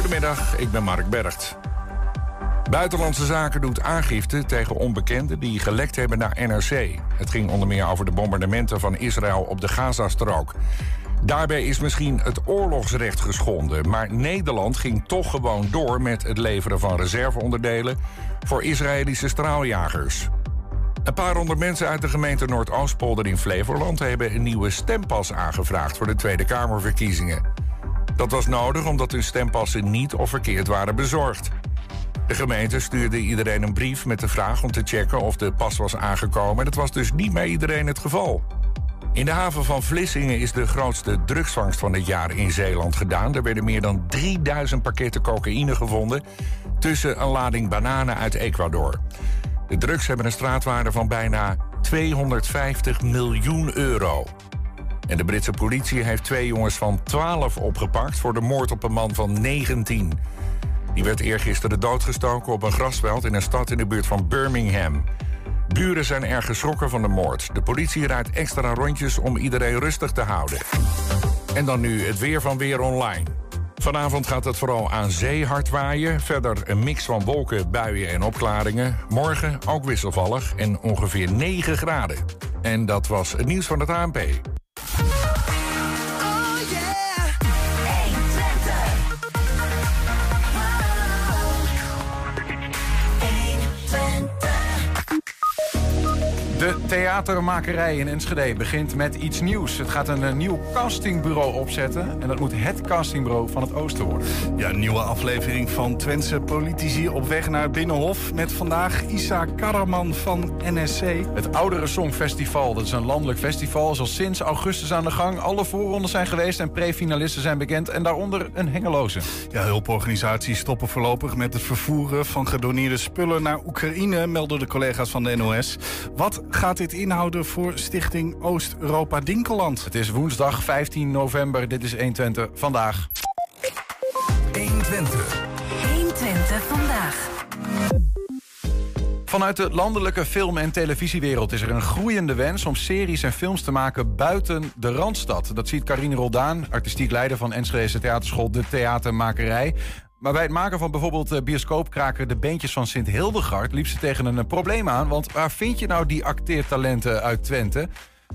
Goedemiddag, ik ben Mark Bergt. Buitenlandse Zaken doet aangifte tegen onbekenden die gelekt hebben naar NRC. Het ging onder meer over de bombardementen van Israël op de Gazastrook. Daarbij is misschien het oorlogsrecht geschonden, maar Nederland ging toch gewoon door met het leveren van reserveonderdelen voor Israëlische straaljagers. Een paar honderd mensen uit de gemeente Noordoostpolder in Flevoland hebben een nieuwe stempas aangevraagd voor de Tweede Kamerverkiezingen. Dat was nodig omdat hun stempassen niet of verkeerd waren bezorgd. De gemeente stuurde iedereen een brief met de vraag om te checken of de pas was aangekomen. Dat was dus niet bij iedereen het geval. In de haven van Vlissingen is de grootste drugsvangst van het jaar in Zeeland gedaan. Er werden meer dan 3000 pakketten cocaïne gevonden tussen een lading bananen uit Ecuador. De drugs hebben een straatwaarde van bijna 250 miljoen euro. En de Britse politie heeft twee jongens van 12 opgepakt voor de moord op een man van 19. Die werd eergisteren doodgestoken op een grasveld in een stad in de buurt van Birmingham. Buren zijn erg geschrokken van de moord. De politie rijdt extra rondjes om iedereen rustig te houden. En dan nu het weer van Weer Online. Vanavond gaat het vooral aan zee hard waaien. Verder een mix van wolken, buien en opklaringen. Morgen ook wisselvallig en ongeveer 9 graden. En dat was het nieuws van het ANP. Thank you. De theatermakerij in Enschede begint met iets nieuws. Het gaat een, nieuw castingbureau opzetten. En dat moet het castingbureau van het Oosten worden. Ja, een nieuwe aflevering van Twentse politici op weg naar Binnenhof. Met vandaag Isa Karaman van NSC. Het Oudere Songfestival, dat is een landelijk festival, is al sinds augustus aan de gang. Alle voorrondes zijn geweest en pre-finalisten zijn bekend. En daaronder een hengeloze. Ja, hulporganisaties stoppen voorlopig met het vervoeren van gedoneerde spullen naar Oekraïne, melden de collega's van de NOS. Wat gaat dit inhouden voor Stichting Oost-Europa Dinkeland? Het is woensdag 15 november. Dit is 120 vandaag. 120. 120 vandaag. Vanuit de landelijke film- en televisiewereld is er een groeiende wens om series en films te maken buiten de Randstad. Dat ziet Karine Roldaan, artistiek leider van Enschede Theaterschool De Theatermakerij. Maar bij het maken van bijvoorbeeld de bioscoopkraker De Beentjes van Sint Hildegard liep ze tegen een probleem aan. Want waar vind je nou die acteertalenten uit Twente?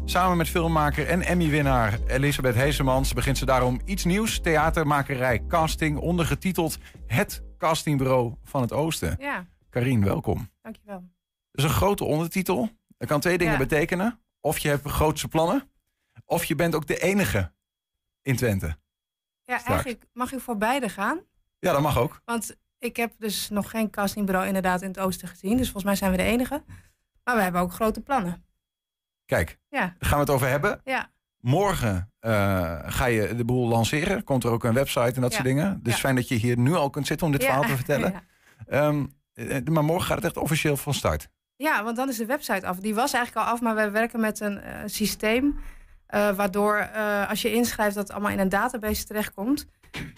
Samen met filmmaker en Emmy-winnaar Elisabeth Heesemans begint ze daarom iets nieuws. Theatermakerij Casting, ondergetiteld Het Castingbureau van het Oosten. Ja. Karin, welkom. Dankjewel. Dat is een grote ondertitel. Dat kan twee dingen Ja. betekenen. Of je hebt grootse plannen, of je bent ook de enige in Twente. Ja, Straks. eigenlijk mag ik voor beide gaan. Ja, dat mag ook. Want ik heb dus nog geen castingbureau inderdaad in het oosten gezien. Dus volgens mij zijn we de enige. Maar we hebben ook grote plannen. Kijk, Ja, daar gaan we het over hebben. ja, Morgen eh, ga je de boel lanceren. Komt er ook een website en dat Ja. soort dingen. Dus fijn dat je hier nu al kunt zitten om dit verhaal te vertellen. Ja. Ehm, eh, maar morgen gaat het echt officieel van start. Ja, want dan is de website af. Die was eigenlijk al af, maar we werken met een eh, systeem. waardoor als je inschrijft dat het allemaal in een database terechtkomt.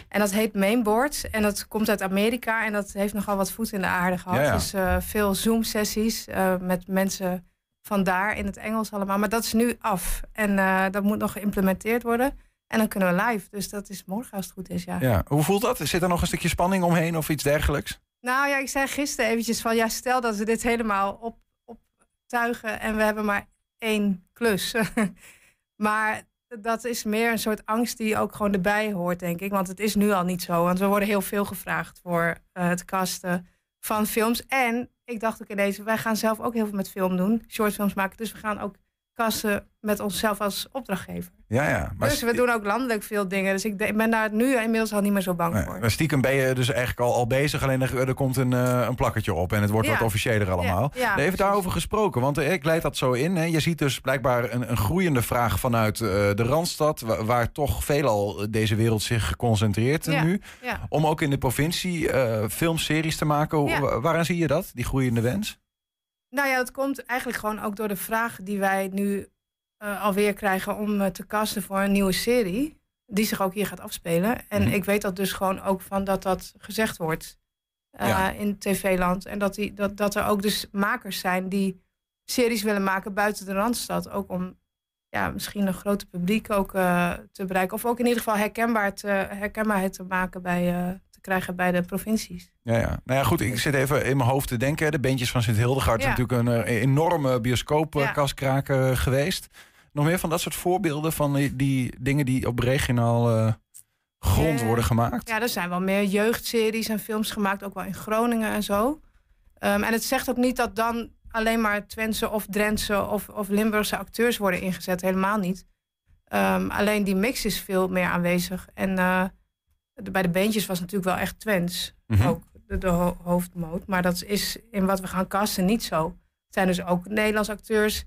En dat heet Mainboard. En dat komt uit Amerika. En dat heeft nogal wat voet in de aarde gehad. Ja, ja. Dus eh, veel Zoom-sessies eh, met mensen van daar in het Engels allemaal. Maar dat is nu af. En eh, dat moet nog geïmplementeerd worden. En dan kunnen we live. Dus dat is morgen als het goed is, ja. Ja. Hoe voelt dat? Zit er nog een stukje spanning omheen of iets dergelijks? Nou ja, ik zei gisteren eventjes van... ja, stel dat we dit helemaal op, optuigen... en we hebben maar één klus. maar dat is meer een soort angst die ook gewoon erbij hoort, denk ik. Want het is nu al niet zo. Want we worden heel veel gevraagd voor eh, het casten van films. En ik dacht ook ineens, wij gaan zelf ook heel veel met film doen. Shortfilms maken. Dus we gaan ook casten met onszelf als opdrachtgever. Ja, ja. Maar dus we doen ook landelijk veel dingen. Dus ik ben daar nu inmiddels al niet meer zo bang Nee, voor. maar stiekem ben je dus eigenlijk al, al bezig. Alleen er, er komt een, eh, een plakketje op en het wordt Ja. wat officiëler allemaal. Ja, ja, Even daarover gesproken, want eh, ik leid dat zo in. Hè. Je ziet dus blijkbaar een, een groeiende vraag vanuit eh, de Randstad... Waar, waar toch veelal deze wereld zich concentreert nu. Om ook in de provincie filmseries te maken. Waaraan zie je dat, die groeiende wens? Nou ja, dat komt eigenlijk gewoon ook door de vraag die wij nu eh, alweer krijgen om eh, te casten voor een nieuwe serie. Die zich ook hier gaat afspelen. En Mhm. ik weet dat dus gewoon ook van dat dat gezegd wordt eh, Ja. in tv-land. En dat, die, dat, dat er ook dus makers zijn die series willen maken buiten de Randstad. Ook om ja, misschien een groter publiek ook te bereiken. Of ook in ieder geval herkenbaar te, herkenbaarheid te maken bij te krijgen bij de provincies. Ja, ja. Nou ja, goed, ik zit even in mijn hoofd te denken. De Beentjes van Sint-Hildegard Ja. natuurlijk een eh, enorme bioscoopkaskraak Ja. kaskraak geweest. Nog meer van dat soort voorbeelden van die, die dingen die op regionaal eh, grond worden gemaakt? Ja, er zijn wel meer jeugdseries en films gemaakt, ook wel in Groningen en zo. Ehm, en het zegt ook niet dat dan alleen maar Twentse of Drentse of, of Limburgse acteurs worden ingezet. Helemaal niet. Ehm, alleen die mix is veel meer aanwezig. En eh, bij de beentjes was natuurlijk wel echt Twents. Mhm. Ook de, de ho- hoofdmoot. Maar dat is in wat we gaan casten niet zo. Het zijn dus ook Nederlandse acteurs.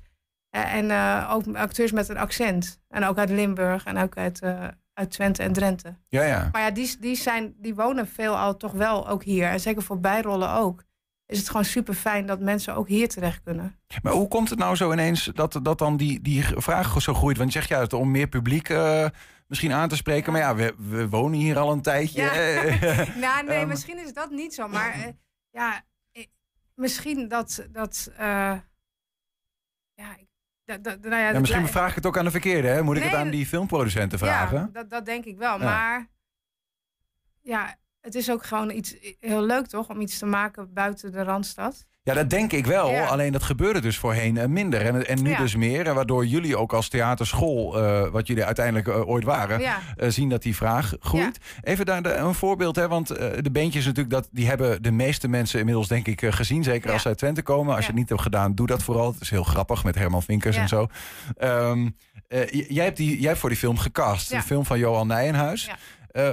en eh, ook acteurs met een accent. En ook uit Limburg en ook uit, eh, uit Twente en Drenthe. Ja, ja. Maar ja, die, die, zijn, die wonen veel al toch wel ook hier. En zeker voor bijrollen ook. Is het gewoon super fijn dat mensen ook hier terecht kunnen. Maar hoe komt het nou zo ineens dat, dat dan die, die vraag zo groeit? Want je zegt juist om meer publiek eh, misschien aan te spreken. Maar ja, we, we wonen hier al een tijdje. Nou, nee, Ehm. misschien is dat niet zo. Maar eh, ja, misschien dat. dat eh, ja, ik- nou ja, ja, misschien vraag ik het ook aan de verkeerde. Hè? Moet ik het aan die filmproducenten vragen? Ja, dat, dat denk ik wel. Ja. Maar ja, het is ook gewoon iets heel leuk toch? Om iets te maken buiten de Randstad. Ja, dat denk ik wel. Ja. Alleen dat gebeurde dus voorheen eh, minder. En, en nu Ja. dus meer. En waardoor jullie ook als theaterschool, eh, wat jullie uiteindelijk eh, ooit waren, Ja, zien dat die vraag groeit. Even daar de- een voorbeeld, hè, want de beentjes natuurlijk, dat, die hebben de meeste mensen inmiddels denk ik gezien. Zeker als ze uit Twente komen. Als je het niet hebt gedaan, doe dat vooral. Het is heel grappig met Herman Vinkers en zo. Ehm, eh, jij, hebt die, jij hebt voor die film gecast. De film van Johan Nijenhuis.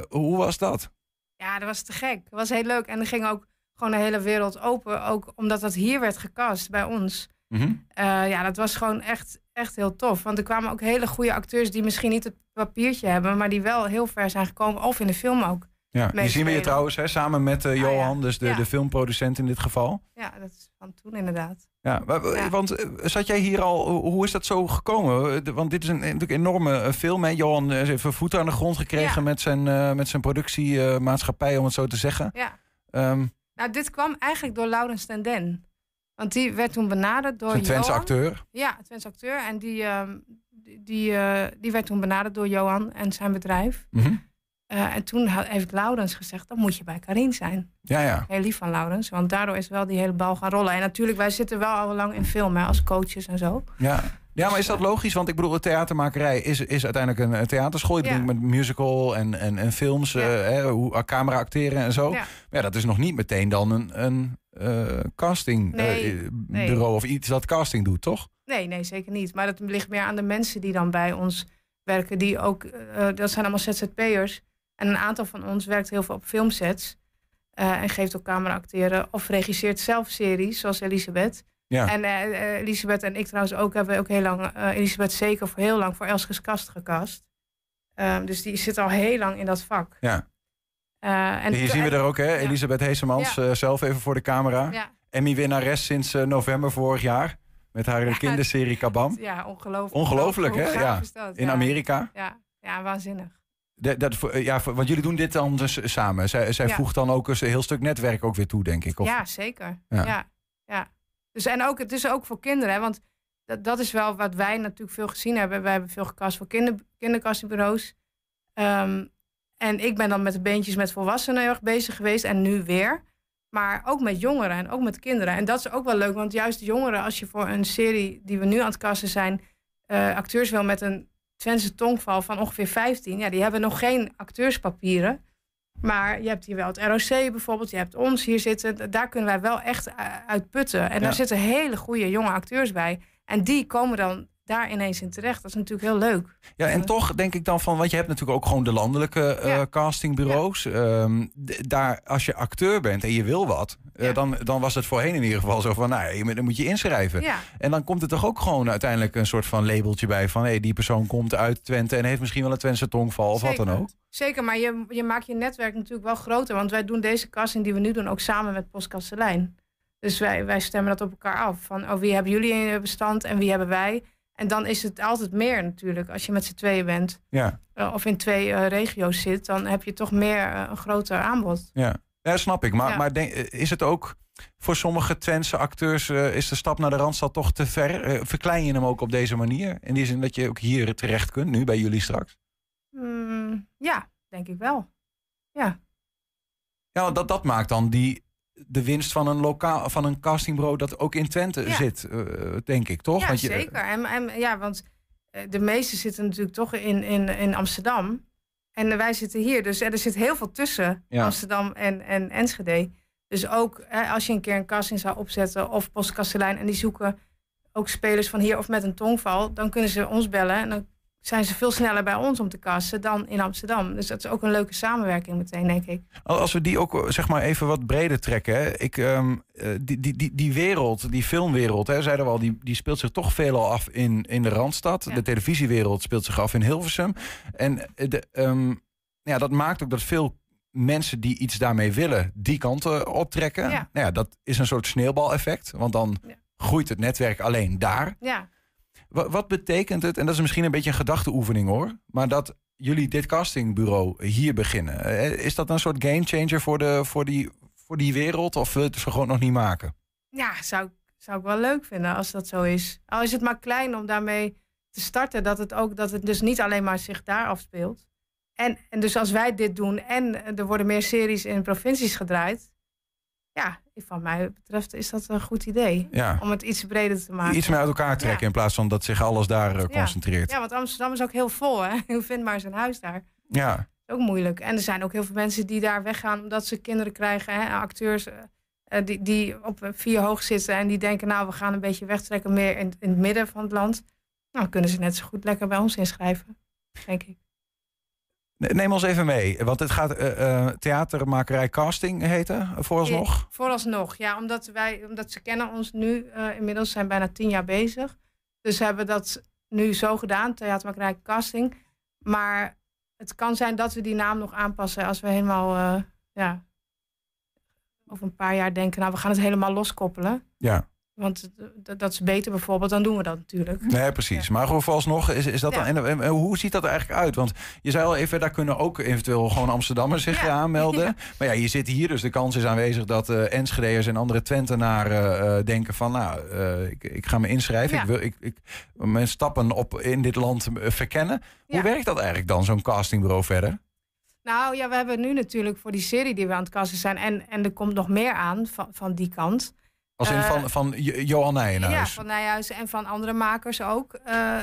Hoe was dat? ja, dat was te gek. Dat was heel leuk. En er ging ook gewoon de hele wereld open. Ook omdat dat hier werd gecast bij ons. Mhm. Eh, ja, dat was gewoon echt, echt heel tof. Want er kwamen ook hele goede acteurs die misschien niet het papiertje hebben, maar die wel heel ver zijn gekomen. Of in de film ook. Ja, die zien we hier trouwens hè, samen met eh, Ah, ja. Johan, dus de, Ja. de filmproducent in dit geval. Ja, dat is van toen inderdaad. Ja, maar, Ja. want eh, zat jij hier al, hoe is dat zo gekomen? Want dit is een natuurlijk enorme film. Hè? Johan heeft een voet aan de grond gekregen met zijn, met zijn productiemaatschappij, om het zo te zeggen. Ja. Ehm Nou, dit kwam eigenlijk door Laurens ten Den. Want die werd toen benaderd door Twentse Johan. acteur. Ja, Twents acteur. En die, ehm, die, eh, die werd toen benaderd door Johan en zijn bedrijf. Mhm. Eh, en toen heeft Laurens gezegd, dan moet je bij Karin zijn. Ja, ja. Heel lief van Laurens, want daardoor is wel die hele bal gaan rollen. En natuurlijk, wij zitten wel al lang in film, hè, als coaches en zo. ja. Ja, maar is dat logisch? Want ik bedoel, de theatermakerij is, is uiteindelijk een, theaterschool. Je Ja. met musical en, en, en films, Ja. eh, hè, hoe, camera acteren en zo. Ja. Maar ja, dat is nog niet meteen dan een, een eh, casting Nee, eh, nee. bureau of iets dat casting doet, toch? Nee, nee, zeker niet. Maar dat ligt meer aan de mensen die dan bij ons werken. Die ook, eh, dat zijn allemaal ZZP'ers. En een aantal van ons werkt heel veel op filmsets. eh, en geeft ook camera acteren. Of regisseert zelf series, zoals Elisabeth. Ja. En eh, eh, Elisabeth en ik trouwens ook hebben ook heel lang... eh, Elisabeth zeker voor heel lang voor Elskes Kast gecast. Ehm, dus die zit al heel lang in dat vak. Ja. En Hier zien we er ook, hè? Elisabeth Heesemans, Ja. zelf even voor de camera. Ja, Emmy-winnares sinds november vorig jaar. Met haar kinderserie Kabam. ja ongelooflijk. Ongelooflijk, hè? Ja. dat? In. Amerika. Ja, ja, waanzinnig. Dat, eh, ja, want jullie doen dit dan dus samen. Zij, zij voegt dan ook een heel stuk netwerk ook weer toe, denk ik. Of, Ja, zeker. Ja. Ja. Dus en ook, het is ook voor kinderen, hè, want dat, dat is wel wat wij natuurlijk veel gezien hebben. Wij hebben veel gecast voor kinder, kinderkastbureaus. Ehm, en ik ben dan met de beentjes met volwassenen heel erg bezig geweest en nu weer. Maar ook met jongeren en ook met kinderen. En dat is ook wel leuk, want juist jongeren, als je voor een serie die we nu aan het casten zijn, eh, acteurs wil met een Twentse tongval van ongeveer 15, ja, die hebben nog geen acteurspapieren. Maar je hebt hier wel het ROC bijvoorbeeld, je hebt ons hier zitten. Daar kunnen wij wel echt eh, uit putten. En Ja. daar zitten hele goede jonge acteurs bij. En die komen dan daar ineens in terecht. Dat is natuurlijk heel leuk. Ja, en Ja. toch denk ik dan van, want je hebt natuurlijk ook gewoon de landelijke eh, castingbureaus. Ehm, daar, als je acteur bent en je wil wat, eh, dan, dan was het voorheen in ieder geval zo van, nou, je, dan moet je inschrijven. En dan komt er toch ook gewoon uiteindelijk een soort van labeltje bij van, hé, die persoon komt uit Twente en heeft misschien wel een Twentse tongval of wat dan ook. Zeker, maar je, je maakt je netwerk natuurlijk wel groter. Want wij doen deze casting die we nu doen ook samen met Postkastelijn. Dus wij, wij stemmen dat op elkaar af. Van oh, wie hebben jullie in je bestand en wie hebben wij? En dan is het altijd meer natuurlijk. Als je met z'n tweeën bent Ja, eh, of in twee eh, regio's zit, dan heb je toch meer eh, een groter aanbod. ja. ja snap ik. Maar, Ja. maar denk, is het ook voor sommige Twentse acteurs, is de stap naar de Randstad toch te ver? Verklein je hem ook op deze manier? In die zin dat je ook hier terecht kunt, nu bij jullie straks? Mm, ja, denk ik wel. Ja. Ja, dat, dat maakt dan die, de winst van een, lokaal, van een castingbureau dat ook in Twente Ja. zit, eh, denk ik, toch? Ja, Want je- zeker. En, en, ja, want eh, de meeste zitten natuurlijk toch in, in, in Amsterdam. En wij zitten hier. Dus er zit heel veel tussen Ja. Amsterdam en, en Enschede. Dus ook eh, als je een keer een casting zou opzetten of postkastelijn en die zoeken ook spelers van hier of met een tongval, dan kunnen ze ons bellen en dan zijn ze veel sneller bij ons om te casten dan in Amsterdam. Dus dat is ook een leuke samenwerking meteen, denk ik. Als we die ook eh, zeg maar even wat breder trekken. Hè. Ik, ehm, eh, die, die, die, die wereld, die filmwereld, hè, zeiden we al, die, die speelt zich toch veelal af in, in de Randstad. Ja. De televisiewereld speelt zich af in Hilversum. En eh, de, ehm, ja, dat maakt ook dat veel mensen die iets daarmee willen, die kant eh, optrekken. Ja. Nou ja, dat is een soort sneeuwbaleffect. Want dan Ja. groeit het netwerk alleen daar. Ja, Wat, wat betekent het, en dat is misschien een beetje een gedachteoefening hoor, maar dat jullie dit castingbureau hier beginnen. eh, Is dat een soort gamechanger voor, de, voor, die, voor die wereld of wil je het ze gewoon nog niet maken? ja zou, zou ik wel leuk vinden als dat zo is. Al is het maar klein om daarmee te starten, dat het ook dat het dus niet alleen maar zich daar afspeelt. En, en dus als wij dit doen en er worden meer series in provincies gedraaid, ja, van mij betreft is dat een goed idee. Ja. Om het iets breder te maken. Iets meer uit elkaar trekken Ja. in plaats van dat zich alles daar eh, concentreert. Ja, want Amsterdam is ook heel vol, hè? Je vindt maar zijn huis daar. Ja. Ook moeilijk. En er zijn ook heel veel mensen die daar weggaan omdat ze kinderen krijgen. Hè? Acteurs eh, eh, die, die op vier hoog zitten en die denken, nou, we gaan een beetje wegtrekken meer in, in het midden van het land. Nou, dan kunnen ze net zo goed lekker bij ons inschrijven, denk ik. Ne- Neem ons even mee, want het gaat eh, eh, theatermakerij casting heten, vooralsnog. Vooralsnog, ja, omdat, wij, omdat ze kennen ons nu eh, inmiddels, zijn bijna tien jaar bezig. Dus hebben dat nu zo gedaan, theatermakerij casting. Maar het kan zijn dat we die naam nog aanpassen als we helemaal, eh, ja, over een paar jaar denken, nou, we gaan het helemaal loskoppelen. Ja, Want eh, dat is beter bijvoorbeeld, dan doen we dat natuurlijk. nee, precies. Maar gewoon vooralsnog, is, is dat Ja. dan, en, hoe ziet dat er eigenlijk uit? Want je zei al even, daar kunnen ook eventueel gewoon Amsterdammers zich Ja. aanmelden. Maar ja, je zit hier, dus de kans is aanwezig dat eh Enschede'ers en andere Twentenaren eh, denken van, nou, ik, ik ga me inschrijven. Ik wil ik, ik, mijn stappen op in dit land verkennen. Hoe werkt dat eigenlijk dan, zo'n castingbureau verder? Nou ja, we hebben nu natuurlijk voor die serie die we aan het kasten zijn. En, en er komt nog meer aan van, van die kant. Als in Eh, van, van Jo- Johan Ja, Nijenhuis. van Nijhuizen en van andere makers ook. eh,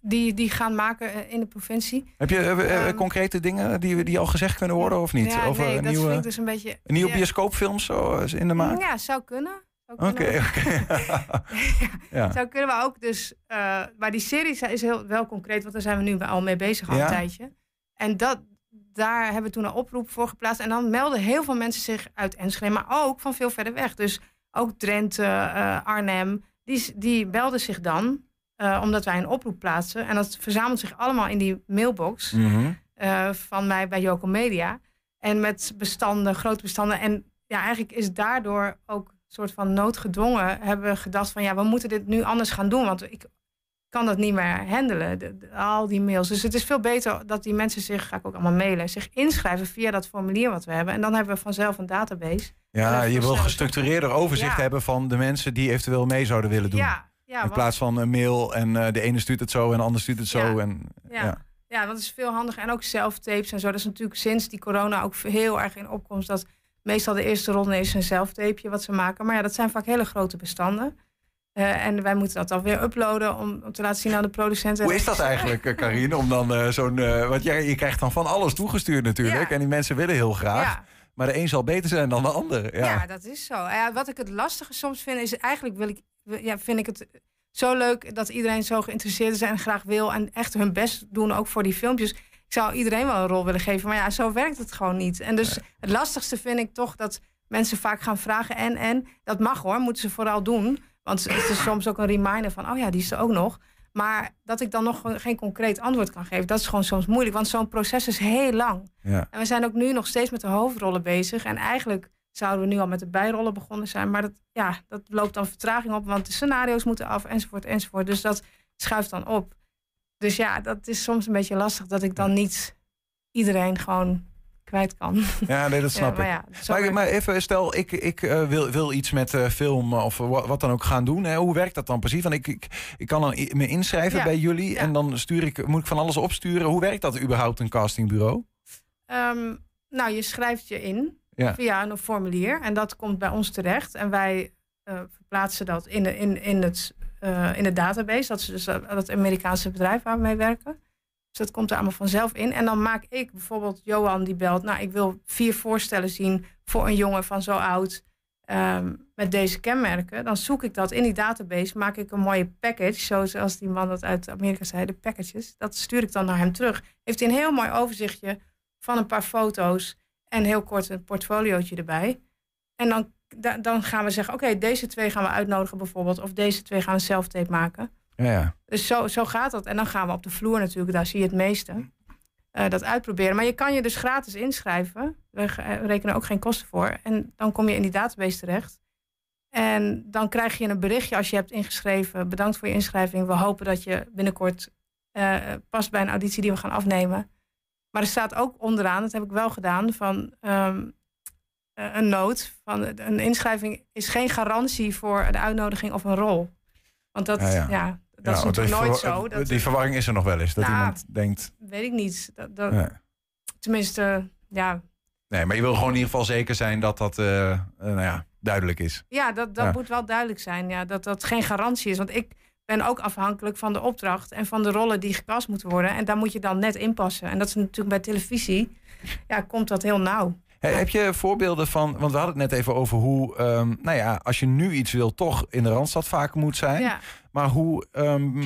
die, die gaan maken eh, in de provincie. Heb je eh, eh, Ehm, concrete dingen die, die al gezegd kunnen worden of niet? Ja, Over nee, dat nieuwe, dus een beetje... een nieuwe ja, bioscoopfilms zo in de maak? Ja, zou kunnen. Oké, kunnen. oké. ja. Zou kunnen, maar ook dus... maar die serie is heel, wel concreet, want daar zijn we nu al mee bezig al Ja? een tijdje. En dat, daar hebben we toen een oproep voor geplaatst. En dan melden heel veel mensen zich uit Enschede, maar ook van veel verder weg. Dus ook Drenthe, eh, Arnhem, die, die belden zich dan, eh, omdat wij een oproep plaatsen. En dat verzamelt zich allemaal in die mailbox Mhm. eh, van mij bij Joco Media. En met bestanden, grote bestanden. En ja, eigenlijk is daardoor ook een soort van noodgedwongen hebben we gedacht van ja, we moeten dit nu anders gaan doen. Want ik kan dat niet meer handelen, de- de- al die mails. Dus het is veel beter dat die mensen zich, ga ik ook allemaal mailen, zich inschrijven via dat formulier wat we hebben. En dan hebben we vanzelf een database. Ja, je wil gestructureerder overzicht Ja. hebben van de mensen die eventueel mee zouden willen doen. Ja, ja, In want- plaats van een mail en eh, de ene stuurt het zo en de ander stuurt het zo. Ja. En, Ja. ja. Dat is veel handiger. En ook zelftapes en zo. Dat is natuurlijk sinds die corona ook heel erg in opkomst. Dat meestal de eerste ronde is een zelftapeje wat ze maken. Maar ja, dat zijn vaak hele grote bestanden. Eh, en wij moeten dat dan weer uploaden om, om te laten zien aan de producenten. Hoe is dat eigenlijk, eh, Karine? Om dan eh, zo'n. eh, want jij, je krijgt dan van alles toegestuurd natuurlijk. Ja. En die mensen willen heel graag. Ja, Maar de een zal beter zijn dan de ander. Ja. ja. dat is zo. Ja, wat ik het lastige soms vind, is eigenlijk wil ik, ja, vind ik het zo leuk dat iedereen zo geïnteresseerd is en graag wil. En echt hun best doen, ook voor die filmpjes. Ik zou iedereen wel een rol willen geven. Maar ja, zo werkt het gewoon niet. En dus het lastigste vind ik toch dat mensen vaak gaan vragen. En, en dat mag hoor, moeten ze vooral doen. Want het is soms ook een reminder van, oh ja, die is er ook nog. Maar dat ik dan nog geen concreet antwoord kan geven, dat is gewoon soms moeilijk. Want zo'n proces is heel lang. Ja. En we zijn ook nu nog steeds met de hoofdrollen bezig. En eigenlijk zouden we nu al met de bijrollen begonnen zijn. Maar dat, ja, dat loopt dan vertraging op, want de scenario's moeten af, enzovoort, enzovoort. Dus dat schuift dan op. Dus ja, dat is soms een beetje lastig dat ik dan niet iedereen gewoon kwijt kan. ja, nee, dat Ja, snap maar ik. ja, Maar, maar even, stel, ik, ik eh, wil, wil iets met eh, film of wa- wat dan ook gaan doen. Hè? Hoe werkt dat dan precies? Want ik, ik, ik kan dan me inschrijven Ja, bij jullie en dan stuur ik, moet ik van alles opsturen. Hoe werkt dat überhaupt, een castingbureau? Ehm, nou, je schrijft je in. Ja. via een formulier. En dat komt bij ons terecht. En wij eh, verplaatsen dat in, de, in, in, het, in de database. Dat is dus dat, dat Amerikaanse bedrijf waar we mee werken. Dus dat komt er allemaal vanzelf in. En dan maak ik bijvoorbeeld Johan die belt. Nou, ik wil vier voorstellen zien voor een jongen van zo oud. ehm, met deze kenmerken. Dan zoek ik dat in die database. Maak ik een mooie package. Zoals die man dat uit Amerika zei. De packages. Dat stuur ik dan naar hem terug. Heeft hij een heel mooi overzichtje van een paar foto's. En heel kort een portfoliootje erbij. En dan, da- dan gaan we zeggen, oké, deze twee gaan we uitnodigen bijvoorbeeld. Of deze twee gaan we zelftape maken. Ja, ja. Dus zo, zo gaat dat. En dan gaan we op de vloer natuurlijk, daar zie je het meeste. eh, dat uitproberen. Maar je kan je dus gratis inschrijven. We eh, rekenen ook geen kosten voor. En dan kom je in die database terecht. En dan krijg je een berichtje als je hebt ingeschreven. Bedankt voor je inschrijving. We hopen dat je binnenkort eh, past bij een auditie die we gaan afnemen. Maar er staat ook onderaan, dat heb ik wel gedaan, van ehm, eh, een noot. Van een inschrijving is geen garantie voor de uitnodiging of een rol. Want dat, Ja, ja, ja. Dat Ja, is natuurlijk nooit zo. Dat, die verwarring is er nog wel eens. Dat Nou, iemand denkt... weet ik niet. Dat, dat, Nee. Tenminste, ja, nee, maar je wil gewoon in ieder geval zeker zijn dat dat eh, eh, nou ja, duidelijk is. ja dat, dat Ja. moet wel duidelijk zijn. Ja, dat dat geen garantie is. Want ik ben ook afhankelijk van de opdracht en van de rollen die gecast moeten worden. En daar moet je dan net in passen. En dat is natuurlijk bij televisie. Ja, komt dat heel nauw. Hey, heb je voorbeelden van, want we hadden het net even over hoe, ehm, nou ja, als je nu iets wil, toch in de Randstad vaak moet zijn. Ja. Maar hoe, ehm,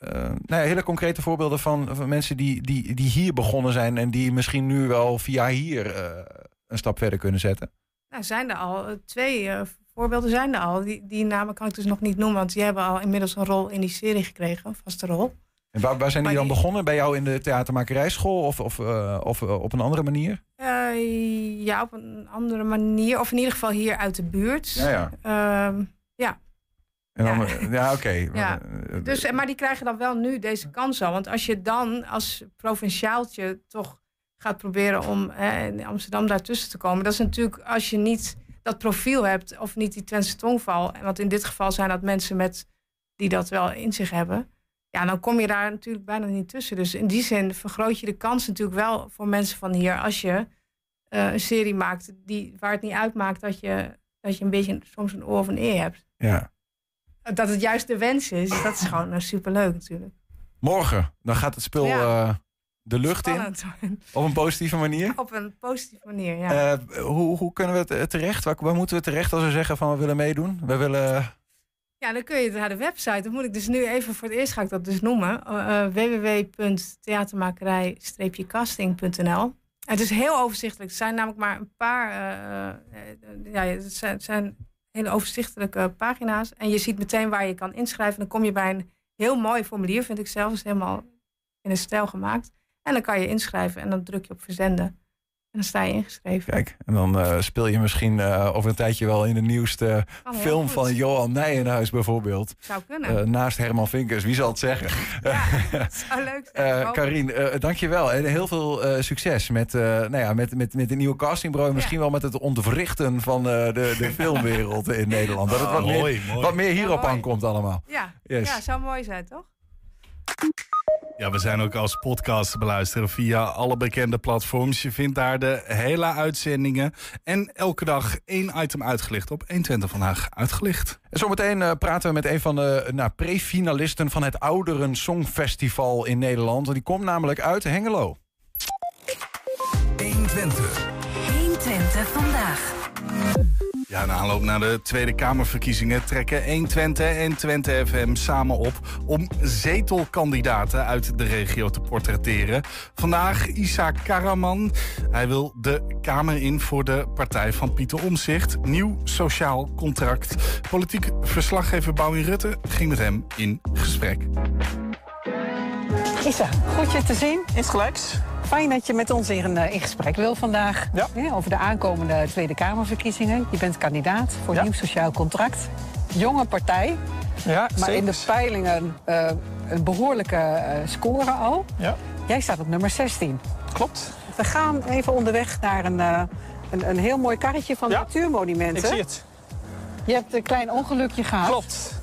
eh, nou ja, hele concrete voorbeelden van, van mensen die, die, die hier begonnen zijn en die misschien nu wel via hier eh, een stap verder kunnen zetten. Nou, zijn er al eh, twee voorbeelden zijn er al. Die, die namen kan ik dus nog niet noemen, want die hebben al inmiddels een rol in die serie gekregen, een vaste rol. En waar, waar zijn die dan begonnen? Bij jou in de theatermakerijschool of, of, of op een andere manier? Ja, op een andere manier. Of in ieder geval hier uit de buurt. Ja, ja. Ehm, En Ja. eh, ja, oké. Ja. Eh, Dus, eh, maar die krijgen dan wel nu deze kans al. Want als je dan als provinciaaltje toch gaat proberen om hè, in Amsterdam daartussen te komen. Dat is natuurlijk als je niet dat profiel hebt of niet die Twentse tongval. en Want in dit geval zijn dat mensen met, die dat wel in zich hebben. Ja, dan kom je daar natuurlijk bijna niet tussen. Dus in die zin vergroot je de kans natuurlijk wel voor mensen van hier. Als je eh, een serie maakt die, waar het niet uitmaakt dat je, dat je een beetje soms een oor of een eer hebt. ja. Dat het juist de wens is, dat is gewoon uh, superleuk natuurlijk. Morgen, dan gaat het spul Ja. eh, de lucht in. Op een positieve manier. Op een positieve manier, ja. Eh, hoe, hoe kunnen we het eh, terecht? Waar, waar moeten we terecht als we zeggen van we willen meedoen? We willen. ja, dan kun je naar de website. Dan moet ik dus nu even voor het eerst ga ik dat dus noemen. Uh, www.theatermakerij-casting.nl Het is heel overzichtelijk. Het zijn namelijk maar een paar... Ja, het zijn, het zijn hele overzichtelijke pagina's. En je ziet meteen waar je kan inschrijven. Dan kom je bij een heel mooi formulier, vind ik zelf. Is helemaal in een stijl gemaakt. En dan kan je inschrijven en dan druk je op verzenden. En dan sta je ingeschreven. Kijk, en dan uh, speel je misschien uh, over een tijdje wel in de nieuwste Oh, film goed. van Johan Nijenhuis bijvoorbeeld. Zou kunnen. Uh, naast Herman Vinkers, wie zal het zeggen? Ja, dat zou leuk zijn. Uh, Karien, uh, dankjewel. En heel veel uh, succes met, nou ja, met, met, met de nieuwe castingbureau. En misschien ja. wel met het ontwrichten van de, de filmwereld in Nederland. Dat het wat, Oh, meer, mooi, mooi. wat meer hierop Ja, aankomt allemaal. Ja, Yes. ja, zou mooi zijn, toch? Ja, we zijn ook als podcast te beluisteren via alle bekende platforms. Je vindt daar de hele uitzendingen. En elke dag één item uitgelicht op 120 vandaag uitgelicht. En zometeen uh, praten we met een van de nou, pre-finalisten van het Ouderen Songfestival in Nederland. Die komt namelijk uit Hengelo. 120. 120 vandaag. Ja, in aanloop naar de Tweede Kamerverkiezingen trekken 120 en Twente FM samen op om zetelkandidaten uit de regio te portretteren. Vandaag Isaac Karaman. Hij wil de Kamer in voor de partij van Pieter Omzicht. Nieuw sociaal contract. Politiek verslaggever Bouwin Rutte ging met hem in gesprek. Isa, goed je te zien. Insgelijks. Fijn dat je met ons in, in gesprek wil vandaag. Ja. Ja, over de aankomende Tweede Kamerverkiezingen. Je bent kandidaat voor Ja. nieuw sociaal contract. Jonge partij, Ja, maar zeker. in de peilingen eh, een behoorlijke eh, score al. Ja, Jij staat op nummer 16. klopt. We gaan even onderweg naar een, eh, een, een heel mooi karretje van Ja, natuurmonumenten. Ik zie het. Je hebt een klein ongelukje gehad. Klopt.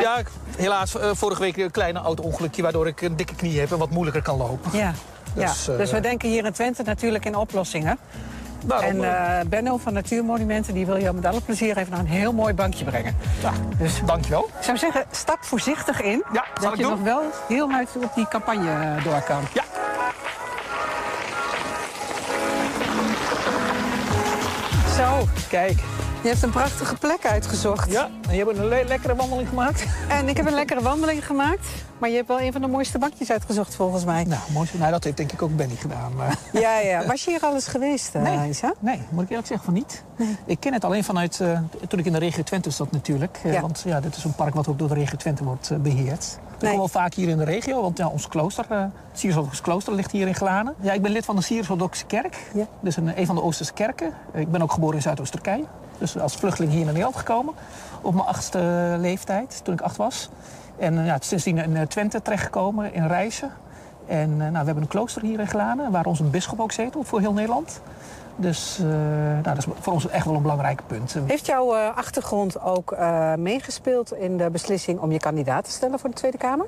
Ja, helaas eh, vorige week een kleine auto-ongelukje... waardoor ik een dikke knie heb en wat moeilijker kan lopen. Ja. Dus, ja. eh, dus we denken hier in Twente natuurlijk in oplossingen. Daarom, En eh, Benno van Natuurmonumenten die wil je met alle plezier even naar een heel mooi bankje brengen. ja, Dus dankjewel. ik zou zeggen, stap voorzichtig in. Ja, dat je doen. nog wel heel uit op die campagne door kan. Ja. Zo, Kijk, je hebt een prachtige plek uitgezocht. ja, en je hebt een le- lekkere wandeling gemaakt. En ik heb een lekkere wandeling gemaakt. Maar je hebt wel een van de mooiste bankjes uitgezocht volgens mij. Nou, mooi. Nou, dat heeft denk ik ook Benny gedaan. Maar... Ja, ja. Was je hier al eens geweest, eh, Nee. Isa? Nee, moet ik eerlijk zeggen van niet. Ik ken het alleen vanuit eh, toen ik in de regio Twente zat natuurlijk. Eh, Ja. Want ja, dit is een park wat ook door de regio Twente wordt eh, beheerd. Ik Nee. kom wel vaak hier in de regio, want ja, ons klooster, het Siersordox klooster ligt hier in Glanen. Ja, ik ben lid van de Siersordoxe kerk. Ja. Dus een, een van de Oosterse kerken. Ik ben ook geboren in Zuidoost-Turkije. Dus als vluchteling hier naar Nederland gekomen. Op mijn achtste leeftijd, toen ik acht was. En eh, ja, sindsdien in eh, Twente terechtgekomen, in Rijssen. En eh, nou, we hebben een klooster hier in Glanen, waar onze bisschop ook zetelt voor heel Nederland. Dus nou, dat is voor ons echt wel een belangrijk punt. Heeft jouw achtergrond ook meegespeeld in de beslissing om je kandidaat te stellen voor de Tweede Kamer?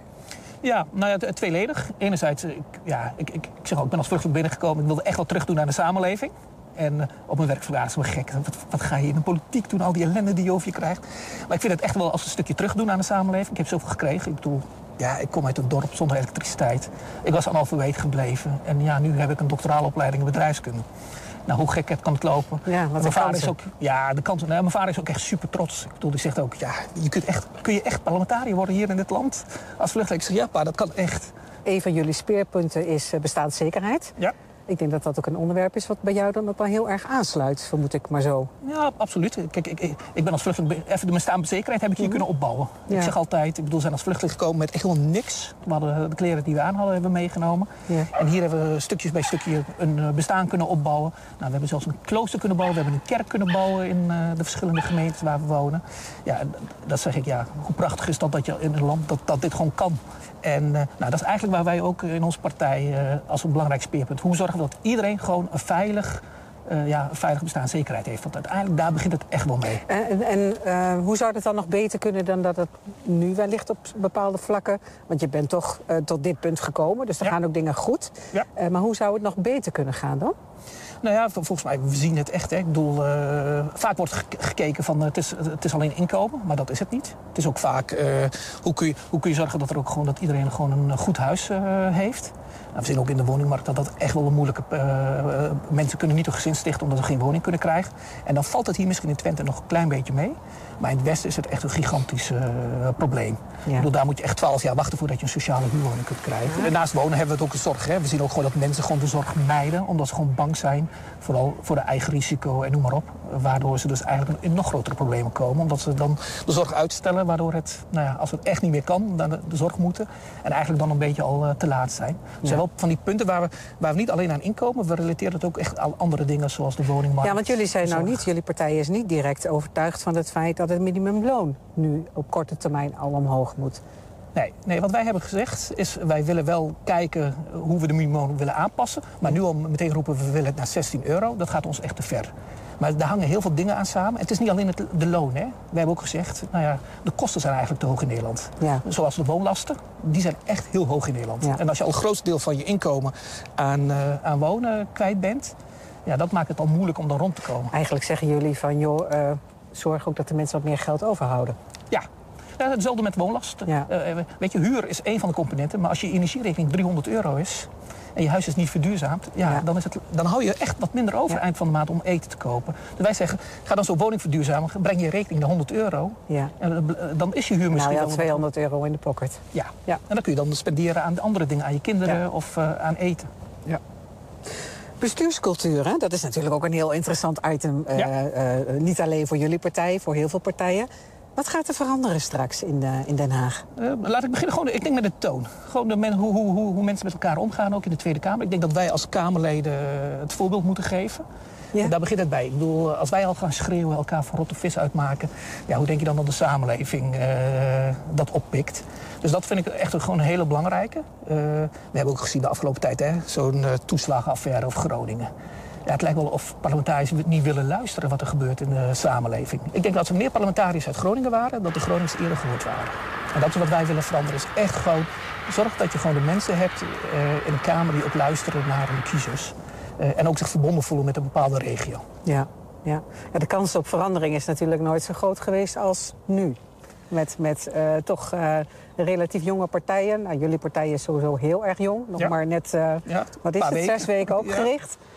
Ja, nou ja, tweeledig. Enerzijds, ik, ja, ik, ik, ik zeg ook, ik ben als vluchteling binnengekomen. Ik wilde echt wat terug doen aan de samenleving. En eh, op mijn werk vragen ze me gek. Wat, wat ga je in de politiek doen? Al die ellende die je over je krijgt. Maar ik vind het echt wel als een stukje terug doen aan de samenleving. Ik heb zoveel gekregen. Ik bedoel, ja, ik kom uit een dorp zonder elektriciteit. Ik was analfabeet gebleven. En ja, nu heb ik een doctorale opleiding in bedrijfskunde. Nou, hoe gek het kan het lopen. Ja, wat mijn vader is ook, ja, de kans, nou, mijn vader is ook echt super trots. Ik bedoel, die zegt ook, ja, je kunt echt, kun je echt parlementariër worden hier in dit land als vluchteling? Ik zeg, ja, pa, dat kan echt. Een van jullie speerpunten is eh, bestaanszekerheid. Ja. Ik denk dat dat ook een onderwerp is wat bij jou dan ook wel heel erg aansluit, vermoed ik maar zo. Ja, absoluut. Kijk, ik, ik, ik ben als vluchteling, even de bestaande zekerheid heb ik hier kunnen opbouwen. Ja. Ik zeg altijd, ik bedoel, we zijn als vluchteling gekomen met echt helemaal niks. We hadden de kleren die we aan hadden, hebben we meegenomen. Ja. En hier hebben we stukjes bij stukje een eh, bestaan kunnen opbouwen. Nou, we hebben zelfs een klooster kunnen bouwen, we hebben een kerk kunnen bouwen in eh, de verschillende gemeentes waar we wonen. Ja, dat zeg ik, ja, hoe prachtig is dat dat je in een land dat, dat dit gewoon kan. En eh, nou, dat is eigenlijk waar wij ook in onze partij eh, als een belangrijk speerpunt. Hoe zorgen we dat iedereen gewoon een veilig, eh ja, een veilige bestaanszekerheid heeft? Want uiteindelijk daar begint het echt wel mee. En, en eh, hoe zou het dan nog beter kunnen dan dat het nu wellicht op bepaalde vlakken... want je bent toch eh, tot dit punt gekomen, dus er Ja. gaan ook dingen goed. Ja. Eh, maar hoe zou het nog beter kunnen gaan dan? Nou ja, vol- volgens mij, we zien het echt. Hè. Ik bedoel, eh, vaak wordt ge- gekeken van eh, het, is, het is alleen inkomen, maar dat is het niet. Het is ook vaak, eh, hoe, kun je, hoe kun je zorgen dat, er ook gewoon, dat iedereen gewoon een goed huis heeft. We zien ook in de woningmarkt dat dat echt wel een moeilijke... eh, mensen kunnen niet een gezin stichten omdat ze geen woning kunnen krijgen. En dan valt het hier misschien in Twente nog een klein beetje mee. Maar in het Westen is het echt een gigantisch eh, probleem. Ja. Ik bedoel, daar moet je echt 12 jaar wachten voordat je een sociale huurwoning kunt krijgen. En naast wonen hebben we het ook een zorg. Hè. We zien ook gewoon dat mensen gewoon de zorg mijden. Omdat ze gewoon bang zijn. Vooral voor de eigen risico en noem maar op. Waardoor ze dus eigenlijk in nog grotere problemen komen. Omdat ze dan de zorg uitstellen. Waardoor het, nou ja, als het echt niet meer kan, dan de, de zorg moeten. En eigenlijk dan een beetje al eh, te laat zijn. Er zijn wel van die punten waar we, waar we niet alleen aan inkomen. We relateren het ook echt aan andere dingen zoals de woningmarkt. Ja, want jullie zijn nou niet, jullie partij is niet direct overtuigd van het feit dat het minimumloon nu op korte termijn al omhoog moet. Nee, nee, wat wij hebben gezegd is, wij willen wel kijken hoe we de minimumloon willen aanpassen. Maar nu al meteen roepen we, willen het naar 16 euro. Dat gaat ons echt te ver. Maar daar hangen heel veel dingen aan samen. Het is niet alleen het, de loon. Hè. We hebben ook gezegd, nou ja, de kosten zijn eigenlijk te hoog in Nederland. Ja. Zoals de woonlasten, die zijn echt heel hoog in Nederland. Ja. En als je al een groot deel van je inkomen aan, eh, aan wonen kwijt bent... Ja, dat maakt het al moeilijk om dan rond te komen. Eigenlijk zeggen jullie van, joh, eh, zorg ook dat de mensen wat meer geld overhouden. Ja. Ja, hetzelfde met woonlasten. Ja. Eh, weet je, huur is één van de componenten. Maar als je energierekening 300 euro is... en je huis is niet verduurzaamd... Ja, Ja. Dan, is het, dan hou je echt wat minder over Ja. eind van de maand om eten te kopen. Dus wij zeggen, ga dan zo'n woning verduurzamen... breng je rekening naar 100 euro... Ja. en eh, dan is je huur Nou misschien ja, wel... 200 euro in de pocket. Ja. Ja. En dan kun je dan spenderen aan andere dingen. Aan je kinderen Ja. of eh, aan eten. Bestuurscultuur, hè? dat is natuurlijk ook een heel interessant item. eh, Ja. eh, niet alleen voor jullie partij, voor heel veel partijen. Wat gaat er veranderen straks in, de, in Den Haag? Eh, laat ik beginnen gewoon, ik denk met de toon. Gewoon de men, hoe, hoe, hoe, hoe mensen met elkaar omgaan, ook in de Tweede Kamer. Ik denk dat wij als Kamerleden eh, het voorbeeld moeten geven. Ja. En daar begint het bij. Ik bedoel, als wij al gaan schreeuwen, elkaar voor rotte vis uitmaken... Ja, hoe denk je dan dat de samenleving eh, dat oppikt? Dus dat vind ik echt een, gewoon een hele belangrijke. Eh, we hebben ook gezien de afgelopen tijd hè, zo'n eh, toeslagenaffaire over Groningen. Ja, het lijkt wel of parlementariërs niet willen luisteren wat er gebeurt in de samenleving. Ik denk dat als er meer parlementariërs uit Groningen waren, dat de Groningers eerder gehoord waren. En dat is wat wij willen veranderen. Is echt gewoon zorg dat je gewoon de mensen hebt eh, in de Kamer die ook luisteren naar hun kiezers. eh, en ook zich verbonden voelen met een bepaalde regio. Ja, ja. ja, de kans op verandering is natuurlijk nooit zo groot geweest als nu. Met, met eh, toch relatief jonge partijen. Nou, jullie partij is sowieso heel erg jong. Nog Ja. maar net, Ja, wat is het, weken. zes weken opgericht. Eh,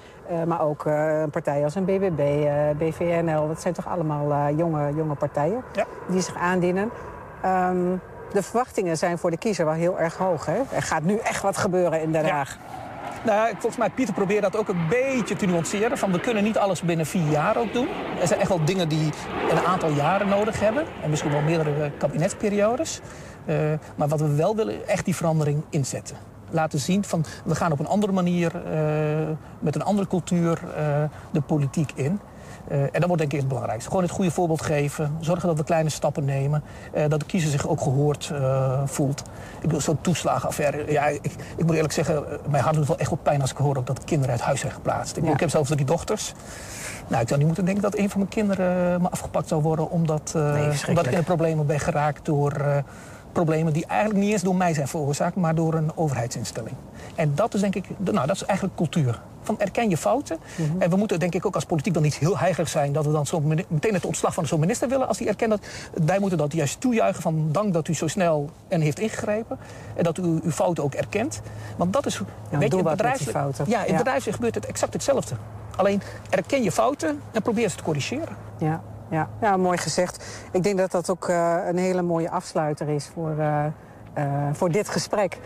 maar ook eh, een partij als een BBB, eh, BVNL. Dat zijn toch allemaal eh, jonge, jonge partijen Ja. die zich aandienen. Ehm, de verwachtingen zijn voor de kiezer wel heel erg hoog. Hè? Er gaat nu echt wat gebeuren in Den Ja. Haag. Nou, volgens mij, Pieter probeert dat ook een beetje te nuanceren. Van we kunnen niet alles binnen vier jaar ook doen. Er zijn echt wel dingen die een aantal jaren nodig hebben. En misschien wel meerdere eh, kabinetsperiodes. Eh, maar wat we wel willen, echt die verandering inzetten. Laten zien van we gaan op een andere manier, eh, met een andere cultuur, eh, de politiek in. Eh, en dat wordt denk ik het belangrijkste. Gewoon het goede voorbeeld geven. Zorgen dat we kleine stappen nemen. dat de kiezer zich ook gehoord eh, voelt. Ik bedoel, zo'n toeslagenaffaire. Ja, ik, ik moet eerlijk zeggen, mijn hart doet wel echt wat pijn als ik hoor ook dat kinderen uit huis zijn geplaatst. Ik, bedoel, Ja. ik heb zelfs drie dochters. Nou, ik zou niet moeten denken dat een van mijn kinderen me afgepakt zou worden... omdat, omdat ik in de problemen ben geraakt door problemen... die eigenlijk niet eens door mij zijn veroorzaakt, maar door een overheidsinstelling. En dat is denk ik, nou, dat is eigenlijk cultuur. Van erken je fouten. Mhm. En we moeten denk ik ook als politiek dan niet heel heilig zijn... dat we dan zo meteen het ontslag van zo'n minister willen... als die erkent dat... Wij moeten dat juist toejuichen van dank dat u zo snel en heeft ingegrepen. En dat u uw fouten ook erkent. Want dat is... doe in wat met die bedrijfsle- fouten. Ja, in Ja. het bedrijfsleven gebeurt het exact hetzelfde. Alleen erken je fouten en probeer ze te corrigeren. Ja, ja. ja, mooi gezegd. Ik denk dat dat ook eh, een hele mooie afsluiter is voor, eh, eh, voor dit gesprek.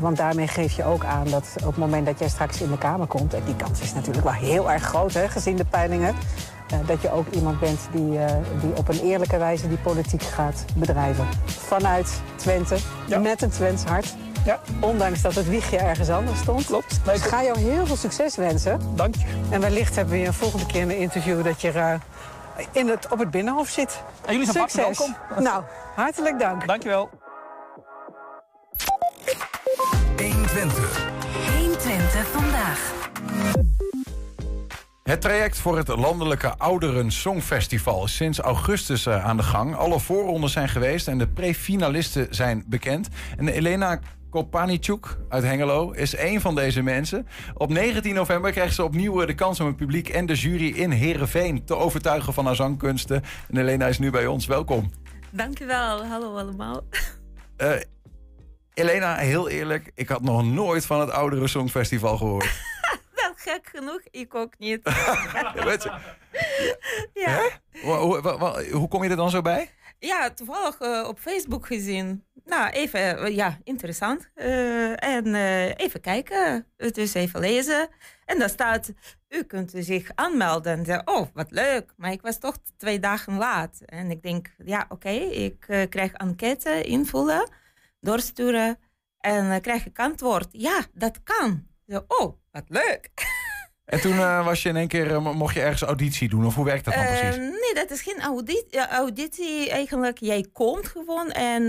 Want daarmee geef je ook aan dat op het moment dat jij straks in de Kamer komt... en die kans is natuurlijk wel heel erg groot, hè, gezien de peilingen... dat je ook iemand bent die, die op een eerlijke wijze die politiek gaat bedrijven. Vanuit Twente, Ja. met een Twents hart. Ja, Ondanks dat het wiegje ergens anders stond. klopt. Dus ik ga jou heel veel succes wensen. Dank je. En wellicht hebben we je een volgende keer in een interview dat je in het, op het Binnenhof zit. En jullie zijn Succes. welkom. Nou, hartelijk dank. Dankjewel. 120 vandaag. Het traject voor het landelijke Ouderen Songfestival is sinds augustus eh, aan de gang. Alle voorrondes zijn geweest en de pre-finalisten zijn bekend. En Elena Kopanichuk uit Hengelo is één van deze mensen. Op 19 november krijgt ze opnieuw eh, de kans om het publiek en de jury in Heerenveen te overtuigen van haar zangkunsten. En Elena is nu bij ons. Welkom. Dankjewel, hallo allemaal. Eh, Elena, heel eerlijk, ik had nog nooit van het Ouderen Songfestival gehoord. Wel gek genoeg, ik ook niet. Ja, weet je, Ja, hoe, hoe, hoe- hoe kom je er dan zo bij? ja toevallig eh, op Facebook gezien. Nou, even, eh, ja, interessant. Eh, en eh, even kijken, dus even lezen. En daar staat, u kunt zich aanmelden. Oh, wat leuk. Maar ik was toch twee dagen laat. En ik denk, ja, oké, ik krijg enquête invullen, doorsturen. En krijg ik antwoord, ja, dat kan. Oh, wat leuk. En toen eh, was je in één keer, eh, mocht je ergens auditie doen? Of hoe werkt dat dan Eh, precies? nee, dat is geen audit, ja, auditie eigenlijk. Jij komt gewoon en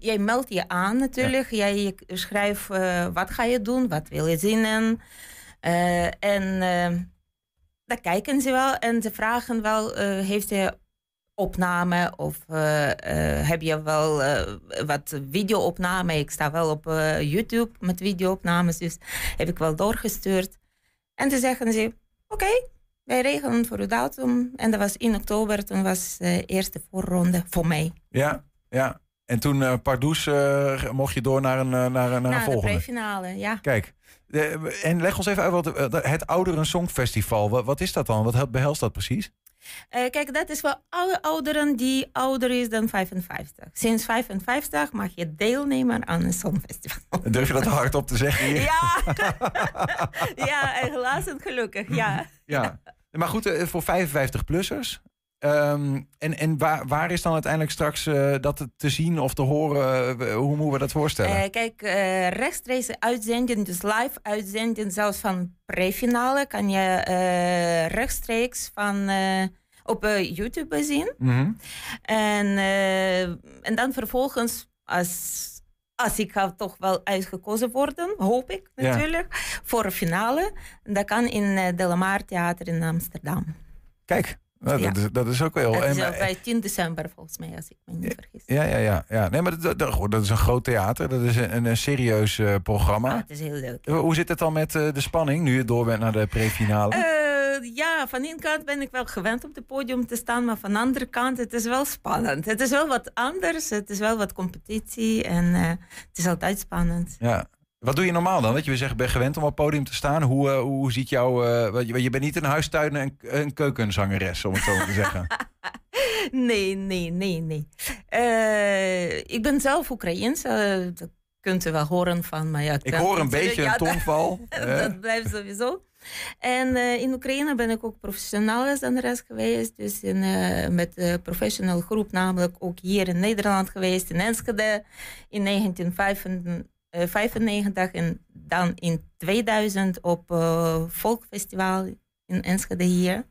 jij meldt je aan natuurlijk. Jij schrijft wat ga je doen, wat wil je zinnen. Eh, en eh daar kijken ze wel en ze vragen wel, heeft je opname of heb je wel wat videoopname? Ik sta wel op YouTube met videoopnames, dus heb ik wel doorgestuurd. En toen zeggen ze, oké, wij regelen voor uw datum. En dat was in oktober, toen was de eerste voorronde voor mij. Ja, ja. En toen uh, Pardoes eh, mocht je door naar een, eh, naar, naar een Na de volgende. prefinale, ja. Kijk, de- en leg ons even uit wat eh, het Ouderen Songfestival. Wat, wat is dat dan? Wat behelst dat precies? Eh, kijk, dat is voor alle ouderen die ouder is dan 55. Sinds 55 mag je deelnemen aan een songfestival. Durf je dat hardop te zeggen hier? Ja, ja helaas en gelukkig, ja. Ja. Maar goed, eh, voor 55-plussers. Ehm, en en waar, waar is dan uiteindelijk straks eh, dat te zien of te horen? Eh, hoe moeten we dat voorstellen? Eh, kijk, rechtstreeks uitzending, dus live uitzending, zelfs van prefinale, kan je rechtstreeks van, op YouTube zien. Mhm. En, en dan vervolgens, als, als ik ga toch wel uitgekozen worden, hoop ik Ja. natuurlijk, voor een finale. Dat kan in uh, Delamar Theater in Amsterdam. Kijk, Nou, Ja. dat, is, dat is ook wel. Het is bij 10 december volgens mij, als ik me niet vergis. ja, ja, ja, ja. Nee, maar dat, dat, dat- dat is een groot theater. Dat is een, een serieus eh, programma. Ah, het is heel leuk. Hoe zit het dan met eh, de spanning nu je door bent naar de prefinale? Eh, ja, van één kant ben ik wel gewend op het podium te staan, maar van de andere kant, het is wel spannend. Het is wel wat anders, het is wel wat competitie en het is altijd spannend. Ja. Wat doe je normaal dan? Dat je zegt, ben gewend om op podium te staan. Hoe, eh, hoe ziet jouw... eh, je, bent niet een huistuin en een keukenzangeres, om het zo te zeggen. Nee, nee, nee, nee. Eh, ik ben zelf Oekraïens, dat kunt u wel horen van mijn accent. Ik hoor een beetje Ja, een tongval. dat blijft sowieso. En in Oekraïne ben ik ook professionele zangeres geweest. Dus in, met de professional groep, namelijk ook hier in Nederland geweest, in Enschede in 1995 en dan in 2000 op eh Volkfestival in Enschede hier.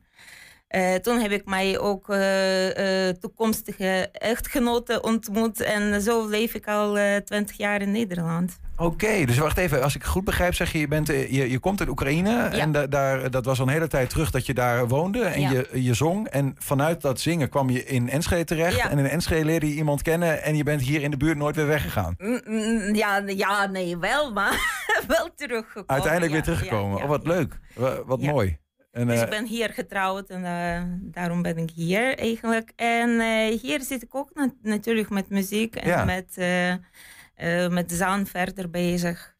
Eh, toen heb ik mij ook eh, eh, toekomstige echtgenoten ontmoet en zo leef ik al 20 jaar in Nederland. Oké, dus wacht even. Als ik goed begrijp, zeg je, je, bent, je, je komt uit Oekraïne. En da- daar, dat was al een hele tijd terug dat je daar woonde. En Ja. je, je zong. En vanuit dat zingen kwam je in Enschede terecht. Ja. En in Enschede leerde je iemand kennen. En je bent hier in de buurt nooit weer weggegaan. Mm, mm, Ja, ja, nee, wel, maar wel teruggekomen. Uiteindelijk weer teruggekomen. oh, wat leuk. Wa- Wat mooi. En, Dus eh, ik ben hier getrouwd en eh, daarom ben ik hier eigenlijk. En eh, hier zit ik ook na- natuurlijk met muziek en Ja. met, eh, eh, met zang verder bezig.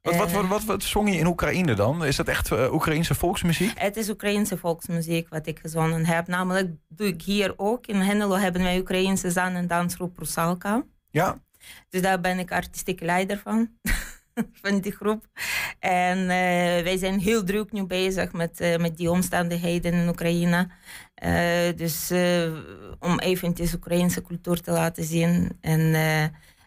wat, wat, Eh, wat, wat, wat zong je in Oekraïne dan? Is dat echt eh, Oekraïnse volksmuziek? Het is Oekraïnse volksmuziek wat ik gezongen heb. Namelijk doe ik hier ook. In Hengelo hebben wij Oekraïnse zang- en dansgroep Rusalka. Ja. Dus daar ben ik artistiek leider van. van die groep. En eh, wij zijn heel druk nu bezig met, eh, met die omstandigheden in Oekraïne. Eh, dus om eventjes Oekraïnse cultuur te laten zien. En,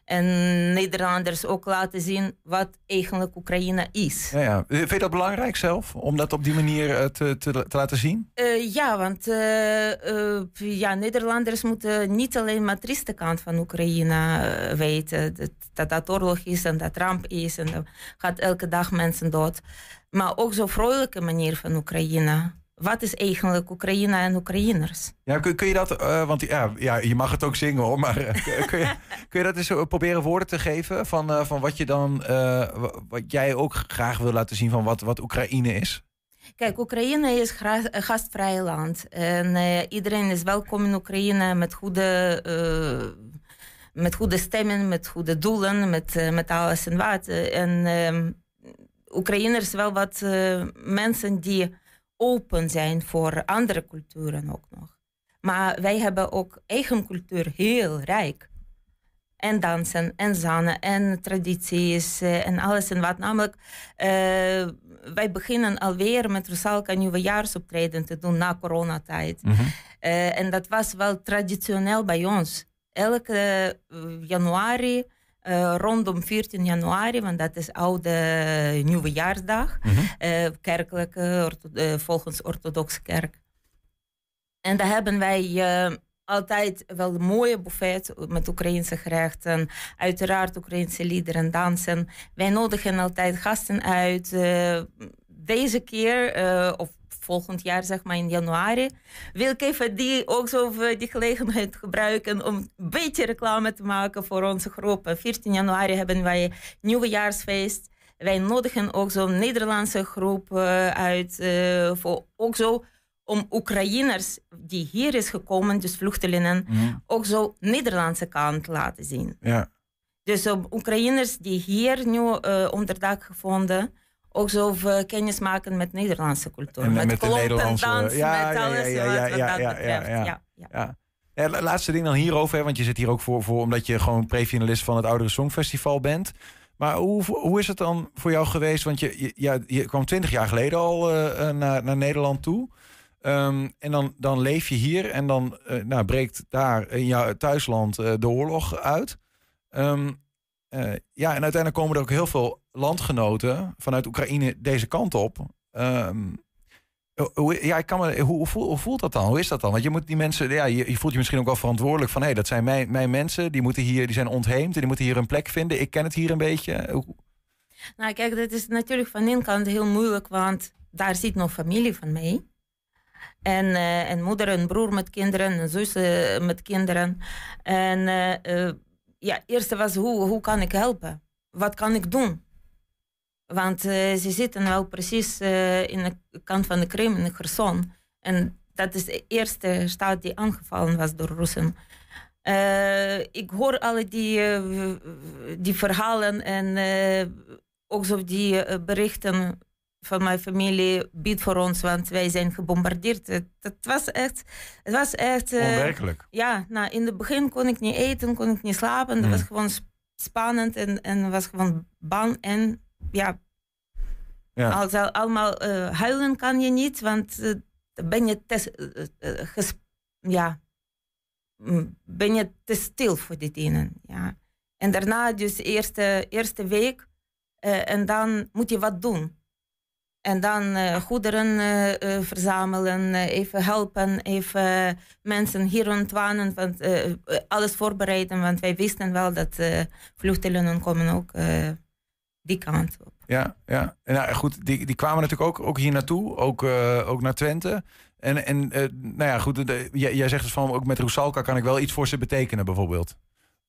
en Nederlanders ook laten zien wat eigenlijk Oekraïne is. Ja, ja. Vind je dat belangrijk zelf? Om dat op die manier eh, te, te, te laten zien? Eh, ja, want eh, eh, ja, Nederlanders moeten niet alleen maar trieste kant van Oekraïne eh, weten. Dat, dat dat oorlog is en dat ramp is en er gaat elke dag mensen dood. Maar ook zo'n vrolijke manier van Oekraïne. Wat is eigenlijk Oekraïne en Oekraïners? Ja, kun, kun je dat, eh, want ja, ja, je mag het ook zingen hoor, maar eh, kun, je, kun je dat eens eh, proberen woorden te geven van, van wat je dan, wa- wat jij ook graag wil laten zien van wat, wat Oekraïne is? Kijk, Oekraïne is een gastvrij land. En iedereen is welkom in Oekraïne met goede, met goede stemmen, met goede doelen, met, met alles en wat. En ehm Oekraïne is wel wat mensen die open zijn voor andere culturen ook nog. Maar wij hebben ook eigen cultuur heel rijk. En dansen en zangen en tradities eh, en alles en wat. Namelijk, eh, wij beginnen alweer met Rusalka nieuwejaarsoptreden te doen na coronatijd. Eh, en dat was wel traditioneel bij ons. Elke januari, eh, rondom 14 januari, want dat is oude nieuwejaarsdag, eh, kerkelijke, ortho- eh, volgens orthodoxe kerk. En daar hebben wij altijd wel een mooie buffet met Oekraïnse gerechten. Uiteraard Oekraïnse liederen en dansen. Wij nodigen altijd gasten uit. Deze keer, of volgend jaar zeg maar in januari, wil ik even die, ook zo die gelegenheid gebruiken om een beetje reclame te maken voor onze groep. Eh, 14 januari hebben wij nieuwejaarsfeest. Wij nodigen ook zo'n Nederlandse groep eh, uit eh, voor ook zo om Oekraïners die hier is gekomen, dus vluchtelingen, ook zo Nederlandse kant te laten zien. Ja. Dus om Oekraïners die hier nu eh onderdak gevonden, ook zo kennis maken met Nederlandse cultuur. En, met, met de Nederlandse- dans, ja, met ja, ja, wat, ja, wat ja, dat ja, betreft. ja, Ja, ja. Ja. Ja, la- laatste ding dan hierover, hè, want je zit hier ook voor, voor omdat je gewoon prefinalist van het Oudere Songfestival bent. Maar hoe, hoe is het dan voor jou geweest? Want je, je, ja, je kwam twintig jaar geleden al eh, eh, naar, naar Nederland toe. Ehm, en dan, dan leef je hier en dan eh, nou, breekt daar in jouw thuisland de oorlog uit. Ehm, eh, ja, en uiteindelijk komen er ook heel veel landgenoten vanuit Oekraïne deze kant op. Ehm, hoe, ja, ik kan me, hoe, voelt, dat dan? Hoe is dat dan? Want je moet die mensen, ja, je, voelt je misschien ook wel verantwoordelijk van hé, dat zijn mijn, mijn mensen, die moeten hier, die zijn ontheemd en die moeten hier een plek vinden. Ik ken het hier een beetje. Nou, kijk, dat is natuurlijk van één kant heel moeilijk, want daar zit nog familie van mij. En uh, een moeder, een broer met kinderen, een zus uh, met kinderen. En uh, ja, eerste was hoe, hoe kan ik helpen? Wat kan ik doen? Want ze zitten wel precies in de kant van de Krim, in de Gerson. En dat is de eerste stad die aangevallen was door Russen. ik hoor alle die, die verhalen en ook zo die berichten van mijn familie biedt voor ons, want wij zijn gebombardeerd. Het, het was echt. Het was echt uh, Onwerkelijk. Ja, nou, in het begin kon ik niet eten, kon ik niet slapen. Dat was gewoon spannend en, en was gewoon bang. En ja, ja. Als, allemaal uh, huilen kan je niet, want uh, ben je te, ja, ben je te stil voor die dingen. Ja. En daarna, dus de eerste, eerste week, en dan moet je wat doen. En dan uh, goederen uh, verzamelen, even helpen, even mensen hier ontwanen, want, alles voorbereiden. Want wij wisten wel dat vluchtelingen komen ook die kant op. Ja, ja. En nou, goed, die, die kwamen natuurlijk ook, ook hier naartoe, ook, ook naar Twente. En, en nou ja, goed, de, jij, jij zegt dus van ook met Roesalka kan ik wel iets voor ze betekenen, bijvoorbeeld.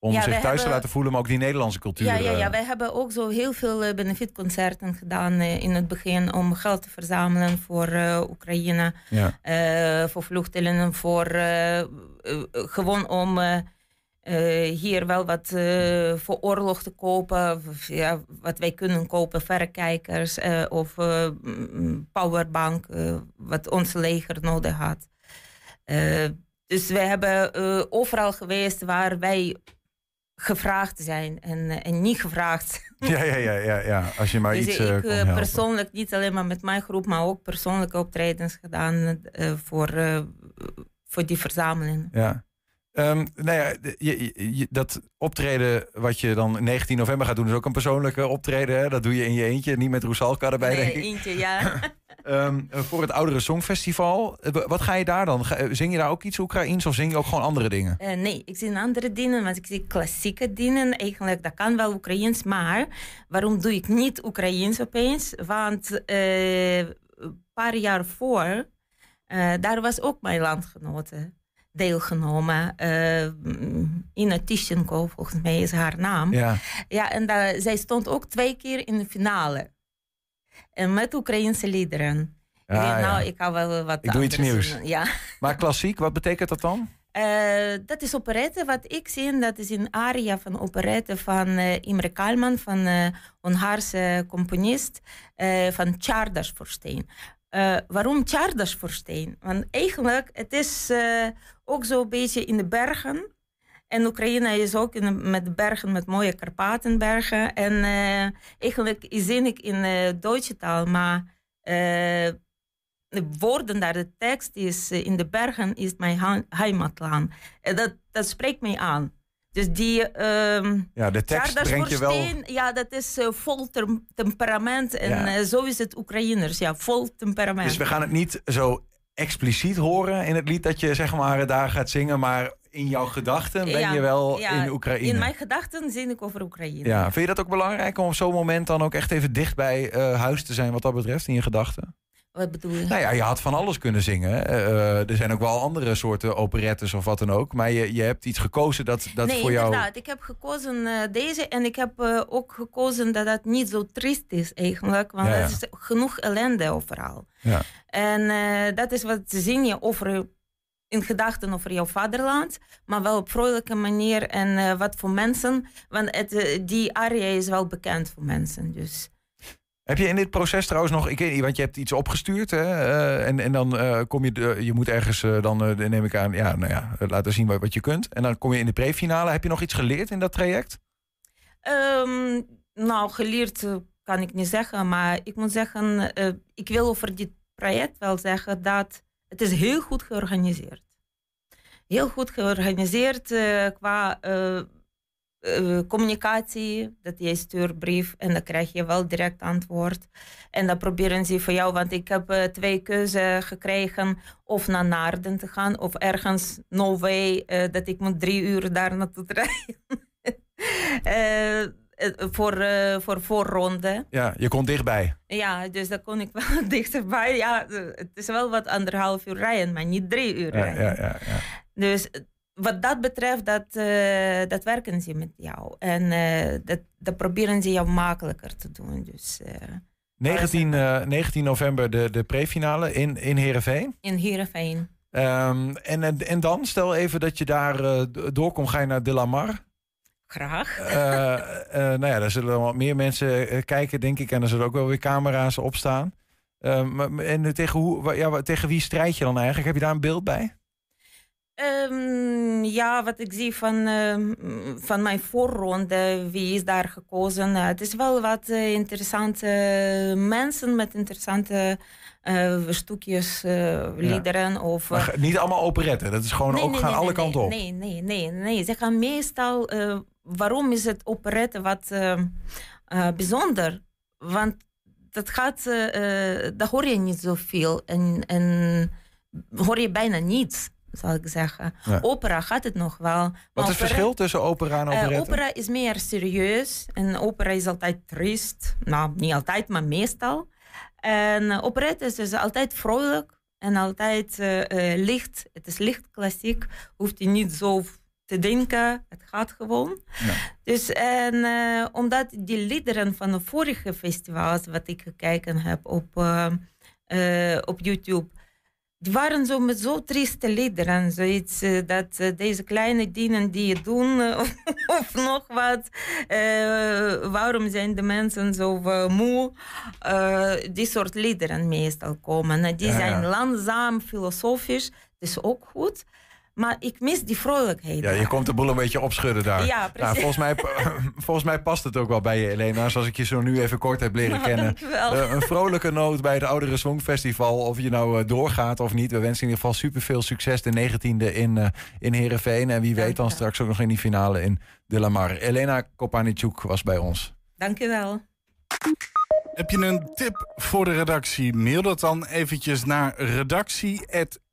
Om zich thuis hebben, te laten voelen, maar ook die Nederlandse cultuur. Ja, ja, ja. Uh... wij hebben ook zo heel veel uh, benefietconcerten gedaan uh, in het begin om geld te verzamelen voor Oekraïne, ja. voor vluchtelingen, voor gewoon om hier wel wat voor oorlog te kopen, ja, wat wij kunnen kopen, verrekijkers of powerbank, wat ons leger nodig had. dus wij hebben overal geweest waar wij gevraagd zijn en, eh, en niet gevraagd. Ja, ja, ja, ja, ja. als je maar dus iets ik uh, persoonlijk, niet alleen maar met mijn groep, maar ook persoonlijke optredens gedaan uh, voor, uh, voor die verzameling. Ja. Um, nou ja, je, je, dat optreden wat je dan 19 november gaat doen, is ook een persoonlijke optreden. Hè? Dat doe je in je eentje, niet met Roesalka erbij, nee, denk ik. eentje, ja. um, voor het Oudere Songfestival. Wat ga je daar dan? Zing je daar ook iets Oekraïens of zing je ook gewoon andere dingen? Uh, nee, ik zing andere dingen, want ik zing klassieke dingen. Eigenlijk, dat kan wel Oekraïens, maar waarom doe ik niet Oekraïens opeens? Want uh, een paar jaar voor, uh, daar was ook mijn landgenote deelgenomen. Uh, Ina Tischenko, volgens mij is haar naam. Ja, ja en daar, zij stond ook twee keer in de finale. En met Oekraïnse liederen. Ja, ik denk, nou, ja. ik hou wel wat Ik doe iets nieuws. doen. Ja. Maar klassiek, wat betekent dat dan? Uh, dat is operette. Wat ik zie, dat is een aria van operette van uh, Imre Kalman, van uh, Hongaarse componist, van Chardas Forsteen. Waarom Chardas Forsteen? Want eigenlijk, het is ook zo'n beetje in de bergen. En Oekraïne is ook in de, met de bergen, met mooie Karpatenbergen. En uh, eigenlijk zin ik in uh, Duitse taal, maar uh, de woorden daar, de tekst is in de bergen, is mijn heimatland. Dat, dat spreekt mij aan. Dus die. Um, ja, de tekst brengt je wel. Ja, dat is vol tem temperament. En Ja. zo is het Oekraïners, ja, vol temperament. Dus we gaan het niet zo expliciet horen in het lied dat je zeg maar daar gaat zingen, maar in jouw gedachten ben Ja, je wel ja, in Oekraïne. In mijn gedachten zing ik over Oekraïne. Ja, vind je dat ook belangrijk om op zo'n moment dan ook echt even dicht bij eh, huis te zijn wat dat betreft in je gedachten? Wat bedoel je? Nou ja, je had van alles kunnen zingen. hè. Eh, er zijn ook wel andere soorten operettes of wat dan ook. Maar je, je hebt iets gekozen dat, dat nee, voor jou... inderdaad. Ik heb gekozen eh, deze en ik heb eh, ook gekozen dat het niet zo triest is eigenlijk. Want Ja, ja. er is genoeg ellende overal. Ja. En eh, dat is wat zing je over in gedachten over jouw vaderland, maar wel op vrolijke manier en eh, wat voor mensen. Want het, eh, die area is wel bekend voor mensen. Dus. Heb je in dit proces trouwens nog, ik weet niet, want je hebt iets opgestuurd hè, eh, en, en dan eh, kom je, je moet ergens, eh, dan neem ik aan, ja, nou ja, laten zien wat, je kunt. En dan kom je in de prefinale. Heb je nog iets geleerd in dat traject? Ehm, nou, geleerd kan ik niet zeggen, maar ik moet zeggen, ik wil over dit project wel zeggen dat het is heel goed georganiseerd. Heel goed georganiseerd qua eh, communicatie. Dat jij stuurt brief en dan krijg je wel direct antwoord. En dan proberen ze voor jou, want ik heb eh, twee keuzes gekregen. Of naar Naarden te gaan of ergens no way eh, dat ik moet drie uur daar naartoe rijden. Voor, voor voorronde. Ja, je kon dichtbij. Ja, dus daar kon ik wel dichterbij. Ja, het is wel wat anderhalf uur rijden, maar niet drie uur rijden. ja, ja, ja. Dus wat dat betreft, dat, eh, dat werken ze met jou. En eh, dat, dat proberen ze jou makkelijker te doen. Dus eh, 19, eh, 19 november de, de prefinale in, in Heerenveen. in Heerenveen. Ehm, en, en, en dan, stel even dat je daar doorkomt, ga je naar De La Mar. Graag. Nou ja, daar zullen wat meer mensen kijken, denk ik. En er zullen ook wel weer camera's op staan. Ehm, en tegen, hoe, ja, tegen wie strijd je dan eigenlijk? Heb je daar een beeld bij? Ehm, ja, wat ik zie van, ehm, van mijn voorronde, wie is daar gekozen? Eh, het is wel wat eh, interessante mensen met interessante eh, stukjes, liederen. Of, Maar niet allemaal operetten. Dat is gewoon nee, ook nee, gaan nee, alle kanten op. Nee, nee, nee, nee. Ze gaan meestal. waarom is het operette wat eh, eh, bijzonder? Want dat gaat, daar hoor je niet zoveel en, en hoor je bijna niets, zal ik zeggen. Ja. Opera gaat het nog wel. Wat is het verschil tussen opera en eh, operette? opera is meer serieus en opera is altijd triest. Nou, niet altijd, maar meestal. En uh, operette is dus altijd vrolijk en altijd uh, uh, licht. Het is licht klassiek, hoeft je niet zo te denken. Het gaat gewoon. Ja. Dus en uh, omdat die liederen van de vorige festivals, wat ik gekeken heb op, uh, op YouTube, die waren zo met zo trieste liederen. Zoiets uh, dat uh, deze kleine dingen die je doen, uh, of nog wat. waarom zijn de mensen zo moe? die soort liederen meestal komen. Die Ja, zijn ja. langzaam, filosofisch. Dat is ook goed. Maar ik mis die vrolijkheid. Ja, je komt de boel een beetje opschudden daar. Ja, precies. Nou, volgens, mij, volgens mij past het ook wel bij je, Elena. Zoals ik je zo nu even kort heb leren Nou, kennen. dankjewel. Uh, een vrolijke noot bij het Oudere Songfestival. Of je nou uh, doorgaat of niet. We wensen in ieder geval super veel succes de 19e in, uh, in Heerenveen. En wie weet dan straks ook nog in die finale in De La Mar. Elena Kopanichuk was bij ons. Dank u wel. Heb je een tip voor de redactie? Mail dat dan eventjes naar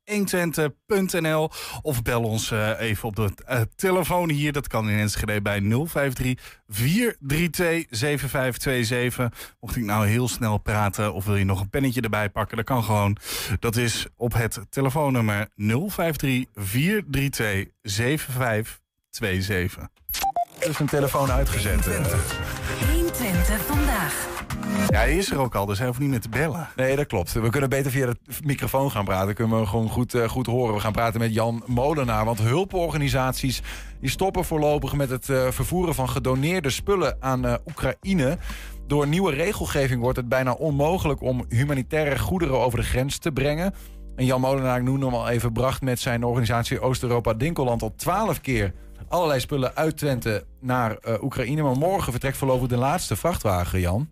redactie.120.nl of bel ons uh, even op de uh, telefoon hier. Dat kan in Enschede bij 053 432 7527. Mocht ik nou heel snel praten of wil je nog een pennetje erbij pakken, dat kan gewoon. Dat is op het telefoonnummer 053 432 7527. Dus een telefoon uitgezet. 120 vandaag. Ja, hij is er ook al, dus hij hoeft niet meer te bellen. Nee, dat klopt. We kunnen beter via de microfoon gaan praten. Kunnen we gewoon goed, uh, goed horen. We gaan praten met Jan Molenaar. Want hulporganisaties die stoppen voorlopig met het uh, vervoeren van gedoneerde spullen aan uh, Oekraïne. Door nieuwe regelgeving wordt het bijna onmogelijk om humanitaire goederen over de grens te brengen. En Jan Molenaar, ik noem hem al even, bracht met zijn organisatie Oost-Europa Dinkeland al twaalf keer allerlei spullen uit Twente naar uh, Oekraïne. Maar morgen vertrekt voorlopig de laatste vrachtwagen, Jan.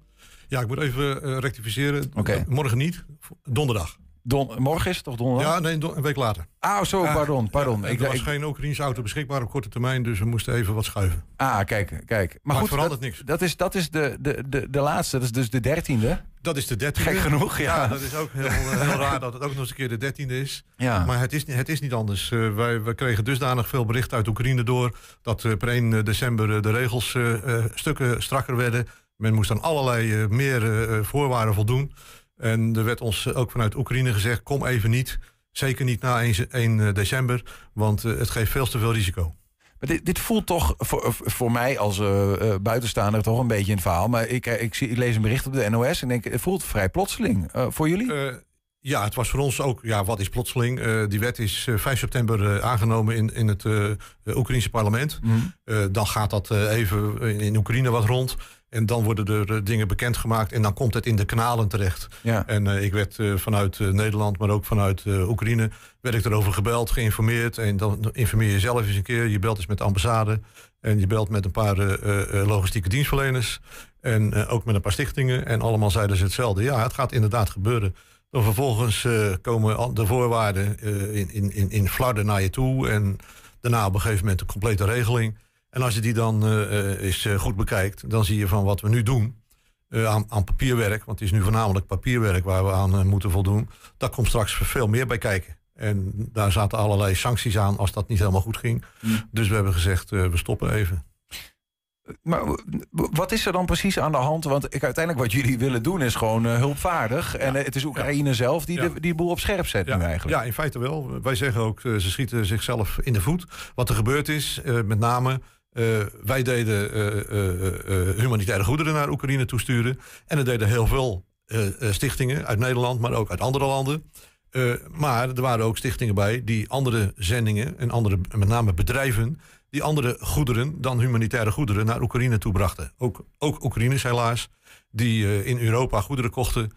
Ja, ik moet even uh, rectificeren. Okay. Morgen niet, donderdag. Don morgen is het toch donderdag? Ja, nee, een week later. Ah, zo, pardon, pardon. Ja, er was ik, geen Oekraïnse auto beschikbaar op korte termijn, dus we moesten even wat schuiven. Ah, kijk, kijk. Maar, maar goed, verandert dat, niks. Dat is, dat is de, de, de, de laatste, dat is dus de dertiende. Dat is de dertiende. Gek genoeg, ja. ja. dat is ook heel, heel raar dat het ook nog eens een keer de dertiende is. Ja. Maar het is, het is niet anders. Uh, wij, wij kregen dusdanig veel berichten uit Oekraïne door... dat uh, per 1 december de regels uh, stukken strakker werden. Men moest aan allerlei meer voorwaarden voldoen. En er werd ons ook vanuit Oekraïne gezegd... kom even niet, zeker niet na 1, 1 december... want het geeft veel te veel risico. Maar dit, dit voelt toch voor, voor mij als uh, uh, buitenstaander toch een beetje een verhaal. Maar ik, ik, zie, ik lees een bericht op de NOS en denk, het voelt vrij plotseling. Uh, voor jullie? ja, het was voor ons ook, ja, wat is plotseling? die wet is 5 september aangenomen in, in het Oekraïnse parlement. Mm. dan gaat dat even in, in Oekraïne wat rond. En dan worden er dingen bekendgemaakt en dan komt het in de kanalen terecht. Ja. En uh, ik werd uh, vanuit uh, Nederland, maar ook vanuit Oekraïne, werd ik erover gebeld, geïnformeerd. En dan informeer je zelf eens een keer. Je belt eens met de ambassade en je belt met een paar logistieke dienstverleners. En ook met een paar stichtingen. En allemaal zeiden ze hetzelfde. Ja, het gaat inderdaad gebeuren. Dan vervolgens komen de voorwaarden in, in, in flarden naar je toe. En daarna op een gegeven moment een complete regeling. En als je die dan eens uh, goed bekijkt, dan zie je van wat we nu doen aan, aan, papierwerk, want het is nu voornamelijk papierwerk waar we aan moeten voldoen, daar komt straks veel meer bij kijken. En daar zaten allerlei sancties aan als dat niet helemaal goed ging. Mm. Dus we hebben gezegd, we stoppen even. Maar wat is er dan precies aan de hand? Want ik, uiteindelijk wat jullie willen doen is gewoon eh, hulpvaardig. En eh, het is Oekraïne zelf die Ja. de, die boel op scherp zet Ja, nu eigenlijk. ja, in feite wel. Wij zeggen ook, eh, ze schieten zichzelf in de voet. Wat er gebeurd is, eh, met name... eh, wij deden eh, eh, humanitaire goederen naar Oekraïne toesturen. En er deden heel veel stichtingen uit Nederland, maar ook uit andere landen. Maar er waren ook stichtingen bij die andere zendingen... en andere, met name bedrijven... die andere goederen dan humanitaire goederen naar Oekraïne toe brachten. Ook, ook Oekraïners helaas, die in Europa goederen kochten...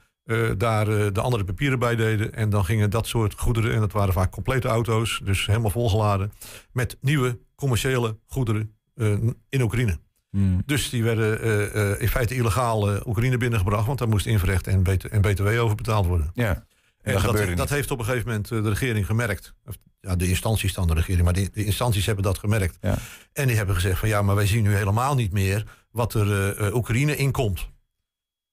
daar de andere papieren bij deden. En dan gingen dat soort goederen, en dat waren vaak complete auto's... dus helemaal volgeladen, met nieuwe commerciële goederen in Oekraïne. Hmm. Dus die werden eh, eh, in feite illegaal eh, Oekraïne binnengebracht... want daar moest inverrecht en, BT en btw over betaald worden. Ja. En En dat dat, heeft op een gegeven moment eh, de regering gemerkt. Of, Ja, de instanties dan de regering, maar de, de instanties hebben dat gemerkt. Ja. En die hebben gezegd van ja, maar wij zien nu helemaal niet meer wat er eh, eh, Oekraïne inkomt.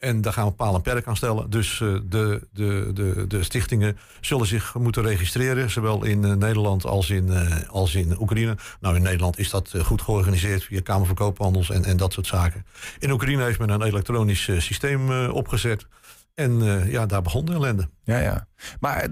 En daar gaan we paal en perk aan stellen. Dus eh, de, de, de, de stichtingen zullen zich moeten registreren, zowel in eh, Nederland als in, eh, als in Oekraïne. Nou, in Nederland is dat goed georganiseerd via Kamer van Koophandels en, en dat soort zaken. In Oekraïne heeft men een elektronisch systeem opgezet. En ja, daar begon de ellende. Ja, ja. Maar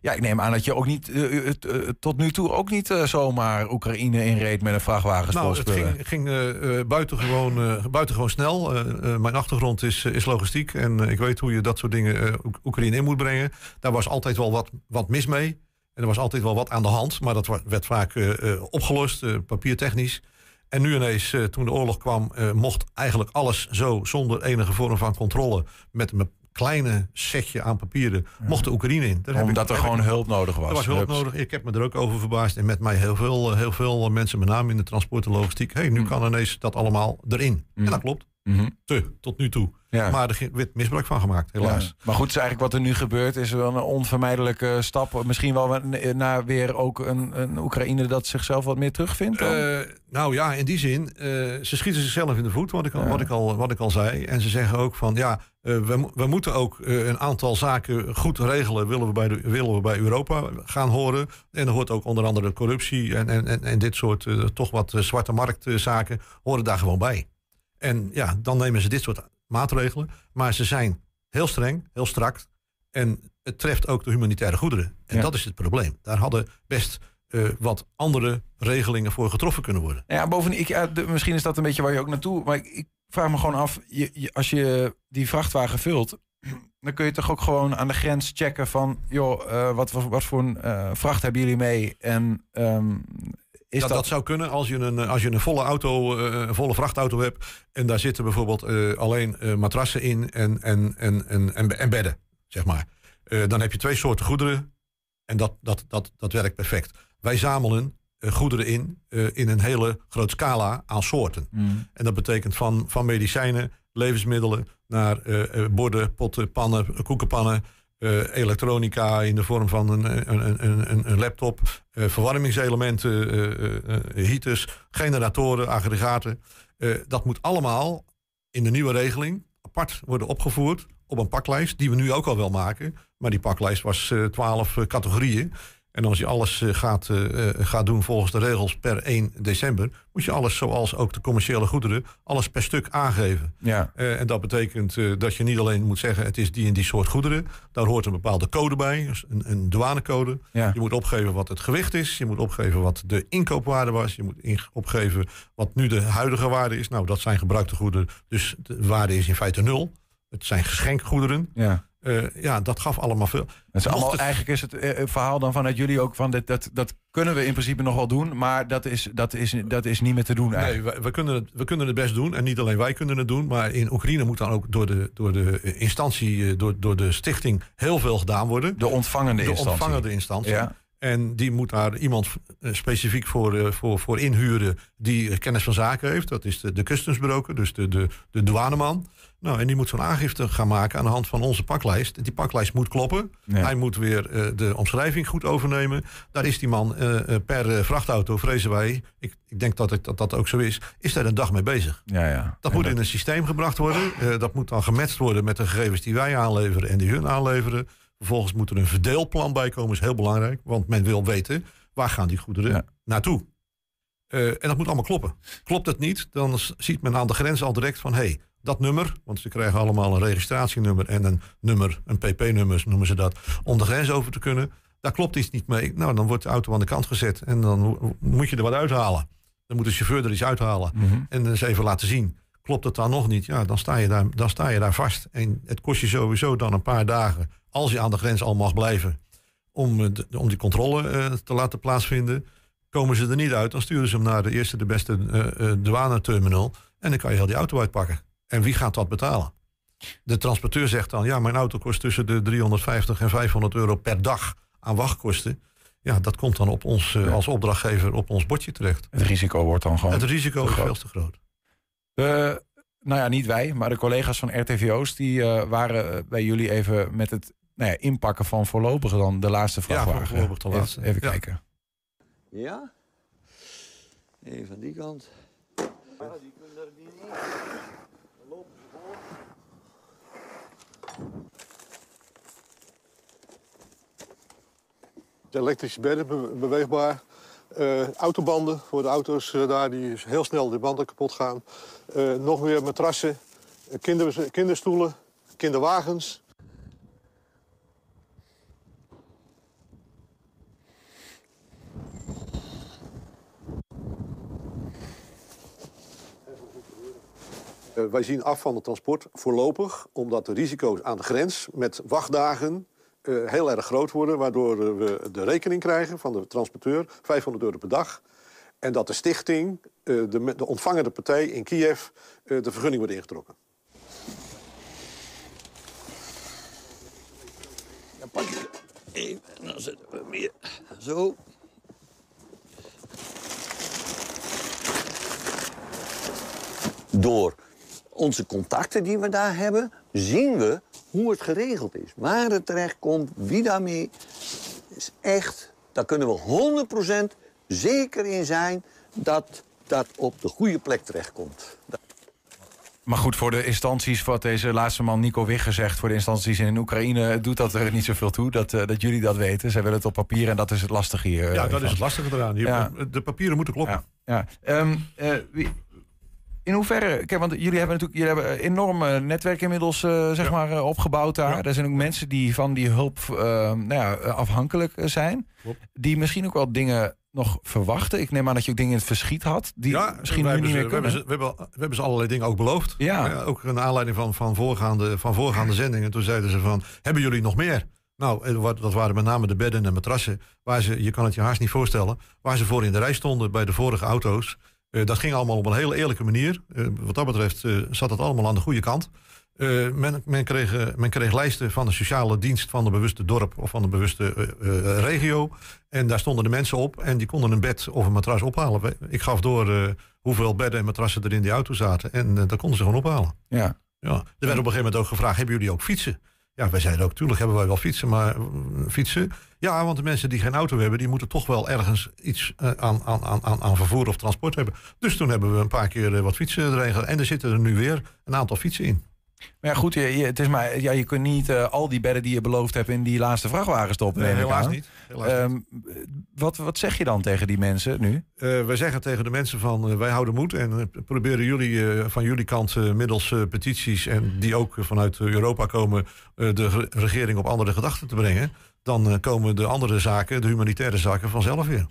ja, ik neem aan dat je ook niet eh, het, eh, tot nu toe ook niet eh, zomaar Oekraïne inreed met een vrachtwagen Nou, het ging, ging eh, eh, buitengewoon, eh, buitengewoon snel. Eh, eh, mijn achtergrond is, is logistiek. En eh, ik weet hoe je dat soort dingen eh, Oek- Oekraïne in moet brengen. Daar was altijd wel wat, wat mis mee. En er was altijd wel wat aan de hand. Maar dat werd vaak eh, eh, opgelost, eh, papiertechnisch. En nu ineens, eh, toen de oorlog kwam, eh, mocht eigenlijk alles zo zonder enige vorm van controle. Met een kleine setje aan papieren, mocht de Oekraïne in. Daar heb ik- Omdat er ik- gewoon hulp nodig was. er was hulp Hups. nodig. Ik heb me er ook over verbaasd. En met mij heel veel, eh, heel veel mensen, met name in de transport en logistiek. hey, nu kan ineens dat allemaal erin. En dat klopt. Mhm. Te, tot nu toe. Ja. Maar er werd misbruik van gemaakt, helaas. Ja. Maar goed, is eigenlijk wat er nu gebeurt is wel een onvermijdelijke stap. Misschien wel naar weer ook een, een Oekraïne dat zichzelf wat meer terugvindt. Eh, nou ja, in die zin, eh, ze schieten zichzelf in de voet, wat ik, al, Ja. wat ik, al, wat ik al zei. En ze zeggen ook van, ja, eh, we, we moeten ook een aantal zaken goed regelen. Willen we, bij de, willen we bij Europa gaan horen. En er hoort ook onder andere corruptie en, en, en, en dit soort toch wat zwarte marktzaken horen daar gewoon bij. En ja, dan nemen ze dit soort maatregelen. Maar ze zijn heel streng, heel strak. En het treft ook de humanitaire goederen. En Ja. dat is het probleem. Daar hadden best eh, wat andere regelingen voor getroffen kunnen worden. Ja, bovendien, ik, ja, de- misschien is dat een beetje waar je ook naartoe... Maar ik, ik vraag me gewoon af, je, je- als je die vrachtwagen vult... dan kun je toch ook gewoon aan de grens checken van... joh, eh, wat, wat, wat voor een eh, vracht hebben jullie mee? En ehm, is dat, dat... dat zou kunnen als je een, als je een volle auto, eh, een volle vrachtauto hebt. En daar zitten bijvoorbeeld eh, alleen eh, matrassen in en, en, en, en, en, en bedden, zeg maar. Eh, dan heb je twee soorten goederen. En dat, dat, dat, dat werkt perfect. Wij zamelen eh, goederen in, eh, in een hele grote scala aan soorten. Mm. En dat betekent van, van medicijnen, levensmiddelen, naar eh, eh, borden, potten, pannen, koekenpannen, eh, elektronica in de vorm van een, een, een, een, een laptop, eh, verwarmingselementen, eh, eh, eh, heaters, generatoren, aggregaten. Eh, dat moet allemaal in de nieuwe regeling apart worden opgevoerd op een paklijst, die we nu ook al wel maken. Maar die paklijst was eh, twaalf categorieën. En als je alles eh, gaat, eh, gaat doen volgens de regels per 1 december, moet je alles, zoals ook de commerciële goederen, alles per stuk aangeven. Ja. En dat betekent dat je niet alleen moet zeggen het is die en die soort goederen. Daar hoort een bepaalde code bij, dus een, een douanecode. Ja. Je moet opgeven wat het gewicht is. Je moet opgeven wat de inkoopwaarde was. Je moet opgeven wat nu de huidige waarde is. Nou, dat zijn gebruikte goederen. Dus de waarde is in feite nul. Het zijn geschenkgoederen. Ja. Eh, ja, dat gaf allemaal veel. Is allemaal, het- eigenlijk is het eh, verhaal dan vanuit jullie ook van dit, dat, dat kunnen we in principe nog wel doen, maar dat is, dat is, dat is niet meer te doen Nee, eigenlijk. we, we kunnen het, we kunnen het best doen. En niet alleen wij kunnen het doen. Maar in Oekraïne moet dan ook door de, door de eh, instantie, eh, door, door de stichting, heel veel gedaan worden. De ontvangende de instantie. ontvangende instantie. Ja. En die moet daar iemand eh, specifiek voor, eh, voor, voor inhuren die eh, kennis van zaken heeft. Dat is de, de customsbroker, dus de, de, de douaneman. Nou, en die moet zo'n aangifte gaan maken aan de hand van onze paklijst. Die paklijst moet kloppen. Ja. Hij moet weer de omschrijving goed overnemen. Daar is die man per vrachtauto, vrezen wij, ik, ik denk dat, het, dat dat ook zo is, is daar een dag mee bezig. Ja, ja. Dat En moet in een systeem gebracht worden. Dat moet dan gematcht worden met de gegevens die wij aanleveren en die hun aanleveren. Vervolgens moet er een verdeelplan bij komen, is heel belangrijk. Want men wil weten, waar gaan die goederen Ja. naartoe? Eh, en dat moet allemaal kloppen. Klopt het niet, dan ziet men aan de grens al direct van... hé, hey, dat nummer, want ze krijgen allemaal een registratienummer... en een nummer, een pp-nummer noemen ze dat... om de grens over te kunnen. Daar klopt iets niet mee. Nou, dan wordt de auto aan de kant gezet... en dan mo- moet je er wat uithalen. Dan moet de chauffeur er iets uithalen. En eens even laten zien. Klopt het dan nog niet? Ja, dan sta, je daar, dan sta je daar vast. En het kost je sowieso dan een paar dagen... als je aan de grens al mag blijven... om, eh, de- om die controle eh, te laten plaatsvinden... Komen ze er niet uit, dan sturen ze hem naar de eerste, de beste eh, douaneterminal. En dan kan je heel die auto uitpakken. En wie gaat dat betalen? De transporteur zegt dan, ja, mijn auto kost tussen de 350 en 500 euro per dag aan wachtkosten. Ja, dat komt dan op ons als opdrachtgever op ons bordje terecht. Het risico wordt dan gewoon Het risico is veel te groot. Eh, nou ja, niet wij, maar de collega's van RTVO's... die eh, waren eh, bij jullie even met het nou ja, inpakken van voorlopig dan de laatste Ja, vrachtwagen. voorlopig de Even- laatste. Even, Ja. kijken. Ja? Even van die kant. Ja, die kunnen er niet in. Dan lopen ze voor. De elektrische bedden, be- beweegbaar. Eh, autobanden voor de auto's daar die heel snel de banden kapot gaan. Eh, nog meer matrassen, eh, kinder, kinderstoelen, kinderwagens. Eh, wij zien af van het transport voorlopig, omdat de risico's aan de grens met wachtdagen eh, heel erg groot worden, waardoor eh, we de rekening krijgen van de transporteur, 500 euro per dag. En dat de stichting, eh, de, de ontvangende partij in Kiev, eh, de vergunning wordt ingetrokken. Dan pak even en dan zetten we hem zo. Door onze contacten die we daar hebben, zien we hoe het geregeld is. Waar het terecht komt, wie daarmee. is echt, daar kunnen we 100% zeker in zijn dat dat op de goede plek terechtkomt. Maar goed, voor de instanties, wat deze laatste man Nico Wigger zegt... voor de instanties in Oekraïne doet dat er niet zoveel toe... dat, eh, dat jullie dat weten. Zij willen het op papier en dat is het lastige hier. eh, Ja, dat van. is het lastige eraan. Ja. De papieren moeten kloppen. Ja. Ehm, eh, wie- in hoeverre, kijk, want jullie hebben natuurlijk jullie hebben een enorm eh, netwerk inmiddels eh, zeg maar, eh, opgebouwd daar. Er zijn ook mensen die van die hulp eh, nou ja, eh, afhankelijk eh, zijn. Klopt. Die misschien ook wel dingen nog verwachten. Ik neem aan dat je ook dingen in het verschiet had. Die Ja, misschien we nu hebben niet ze- meer we hebben, kunnen. ze, we, hebben, we hebben ze allerlei dingen ook beloofd. Ja. ook een aanleiding van, van, voorgaande, van voorgaande zendingen. Toen zeiden ze van, hebben jullie nog meer? Nou, eh, dat waren met name de bedden en matrassen. Waar ze, je kan het je haast niet voorstellen, waar ze voor in de rij stonden bij de vorige auto's. Eh, dat ging allemaal op een hele eerlijke manier. Eh, wat dat betreft zat het allemaal aan de goede kant. Eh, men, men, kreeg, eh, men kreeg lijsten van de sociale dienst van de bewuste dorp of van de bewuste eh, regio. En daar stonden de mensen op en die konden een bed of een matras ophalen. Ik gaf door hoeveel bedden en matrassen er in die auto zaten. En dat konden ze gewoon ophalen. Ja. Ja. Er werd op een gegeven moment ook gevraagd, hebben jullie ook fietsen? Ja, wij zeiden ook, tuurlijk hebben wij wel fietsen, maar fietsen? Ja, want de mensen die geen auto hebben, die moeten toch wel ergens iets aan, aan, aan, aan- vervoer of transport hebben. Dus toen hebben we een paar keer wat fietsen erin gedaan. En er zitten er nu weer een aantal fietsen in. Maar ja, goed, je, je- het is maar, ja, je kunt niet eh, al die bedden die je beloofd hebt in die laatste vrachtwagen stoppen. Nee, helaas aan. niet. Helaas Ehm, wat, wat zeg je dan tegen die mensen nu? Eh, wij zeggen tegen de mensen van eh, wij houden moed en proberen jullie van jullie kant middels petities en die ook vanuit Europa komen de ge- regering op andere gedachten te brengen. Dan komen de andere zaken, de humanitaire zaken vanzelf weer.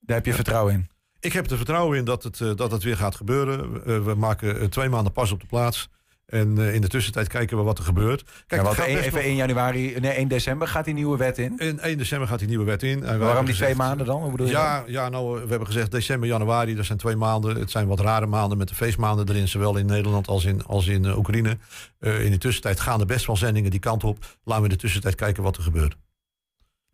Daar heb je vertrouwen in. Ik heb er vertrouwen in dat het, dat het weer gaat gebeuren. We maken twee maanden pas op de plaats. En eh, in de tussentijd kijken we wat er gebeurt. Kijk, ja, er want één- even nog- 1 januari, nee, 1 december gaat die nieuwe wet in. In 1 december gaat die nieuwe wet in. En Waarom die twee maanden dan? Hoe bedoel je Ja, ja, nou, we hebben gezegd december, januari, dat zijn twee maanden. Het zijn wat rare maanden met de feestmaanden erin, zowel in Nederland als in, als in eh, Oekraïne. Eh, in de tussentijd gaan er best wel zendingen die kant op. Laten we in de tussentijd kijken wat er gebeurt.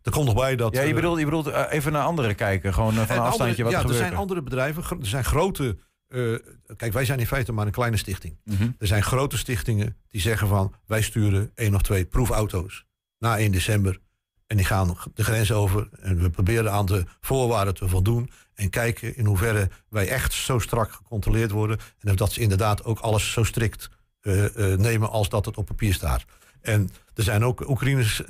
Er komt nog bij dat... Ja, je bedoelt, je bedoelt even naar anderen kijken. Gewoon van en een afstandje andere- wat ja, er er gebeurt. zijn andere bedrijven, er zijn grote... eh, kijk, wij zijn in feite maar een kleine stichting. Mhm. Er zijn grote stichtingen die zeggen van... wij sturen één of twee proefauto's na 1 december. En die gaan de grens over. En we proberen aan de voorwaarden te voldoen. En kijken in hoeverre wij echt zo strak gecontroleerd worden. En of dat ze inderdaad ook alles zo strikt eh, eh, nemen als dat het op papier staat. En er zijn ook Oekraïners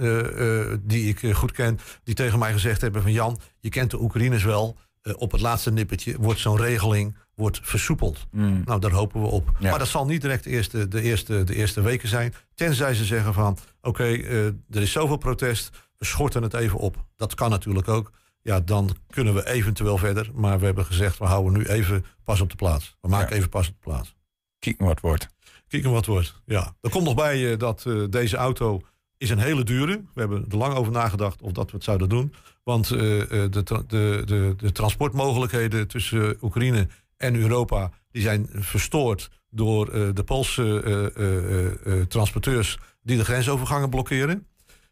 die ik goed ken... die tegen mij gezegd hebben van... Jan, je kent de Oekraïners wel... op het laatste nippertje wordt zo'n regeling wordt versoepeld. Nou, daar hopen we op. Ja. Maar dat zal niet direct de eerste, de, eerste, de eerste weken zijn. Tenzij ze zeggen van, oké, eh, er is zoveel protest, we schorten het even op. Dat kan natuurlijk ook. Ja, dan kunnen we eventueel verder. Maar we hebben gezegd, we houden nu even pas op de plaats. We maken Ja. even pas op de plaats. Kijken wat wordt. Kijken wat wordt. Ja. Er komt nog bij eh, dat eh, deze auto is een hele dure. We hebben er lang over nagedacht of dat we het zouden doen. Want de, tra- de, de, de transportmogelijkheden tussen Oekraïne en Europa... die zijn verstoord door eh, de Poolse eh, eh, transporteurs... die de grensovergangen blokkeren.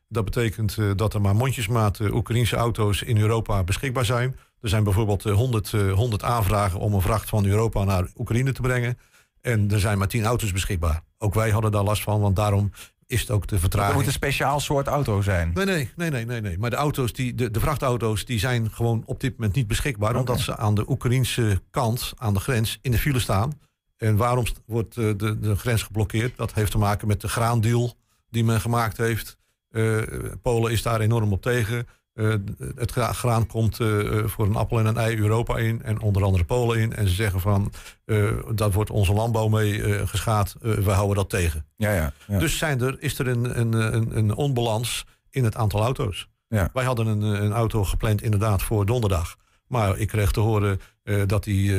Dat betekent dat er maar mondjesmaat Oekraïnse auto's in Europa beschikbaar zijn. Er zijn bijvoorbeeld eh, 100, eh, 100 aanvragen om een vracht van Europa naar Oekraïne te brengen. En er zijn maar 10 auto's beschikbaar. Ook wij hadden daar last van, want daarom is het ook de Er vertraging. moet een speciaal soort auto zijn. Nee, nee, nee, nee, nee, nee. Maar de auto's, die, de, de vrachtauto's, die zijn gewoon op dit moment niet beschikbaar. Omdat ze aan de Oekraïnse kant, aan de grens, in de file staan. En waarom wordt eh, de, de grens geblokkeerd? Dat heeft te maken met de graandeal die men gemaakt heeft. Eh, Polen is daar enorm op tegen. Eh, het gra- graan komt eh, eh, voor een appel en een ei Europa in. En onder andere Polen in. En ze zeggen van, eh daar wordt onze landbouw mee geschaad. We houden dat tegen. Ja, ja. ja. Dus zijn er, is er een, een, een, een onbalans in het aantal auto's. Ja. Wij hadden een, een auto gepland inderdaad voor donderdag. Maar ik kreeg te horen dat hij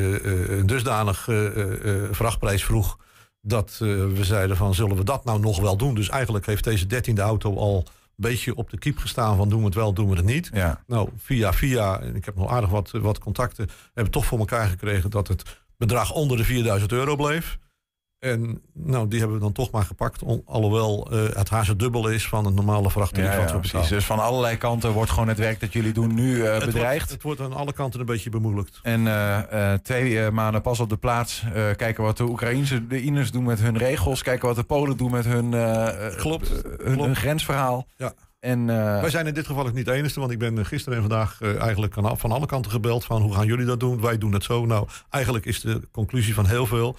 een dusdanig vrachtprijs vroeg... dat we zeiden van zullen we dat nou nog wel doen? Dus eigenlijk heeft deze dertiende auto al beetje op de kiep gestaan... van doen we het wel, doen we het niet. ja. Nou, via via, en ik heb nog aardig wat, wat contacten... hebben we toch voor elkaar gekregen dat het bedrag onder de 4000 euro bleef. En nou, die hebben we dan toch maar gepakt. alhoewel eh, het haast dubbel is van het normale vrachttarief Ja, precies. Dus van allerlei kanten wordt gewoon het werk dat jullie doen nu eh, Het bedreigd. wordt, het wordt aan alle kanten een beetje bemoeilijkt. En eh, twee maanden pas op de plaats. kijken wat de Oekraïnse de Iners doen met hun regels. Kijken wat de Polen doen met hun, Klopt, hun, klopt. hun grensverhaal. Ja. En, Wij zijn in dit geval ook niet de enige, want ik ben gisteren en vandaag eigenlijk van alle kanten gebeld van hoe gaan jullie dat doen? Wij doen het zo. Nou, eigenlijk is de conclusie van heel veel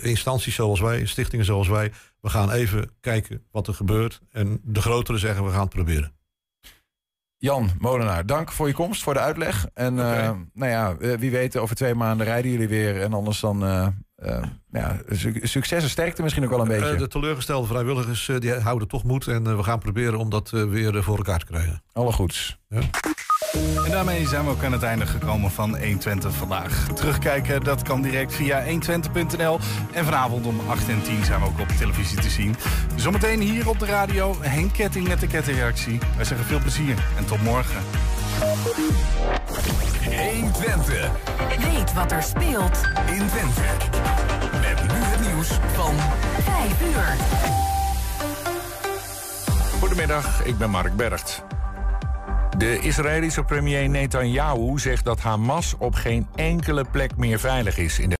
instanties zoals wij, stichtingen zoals wij, we gaan even kijken wat er gebeurt. En de grotere zeggen we gaan het proberen. Jan Molenaar, dank voor je komst, voor de uitleg. En eh, nou ja, eh, wie weet, over twee maanden rijden jullie weer. En anders dan eh, eh, ja, su- succes en sterkte misschien ook wel een beetje. Eh, de teleurgestelde vrijwilligers eh, die houden toch moed en eh, we gaan proberen om dat eh, weer eh, voor elkaar te krijgen. Alle goeds. En daarmee zijn we ook aan het einde gekomen van 120 vandaag. Terugkijken, dat kan direct via 120.nl. En vanavond om 8 en 10 zijn we ook op televisie te zien. Zometeen hier op de radio Henk Ketting met de kettingreactie. Wij zeggen veel plezier en tot morgen. 120. Weet wat er speelt in Twente. Met nu het nieuws van 5 uur. Goedemiddag, ik ben Mark Bergt. De Israëlische premier Netanyahu zegt dat Hamas op geen enkele plek meer veilig is in de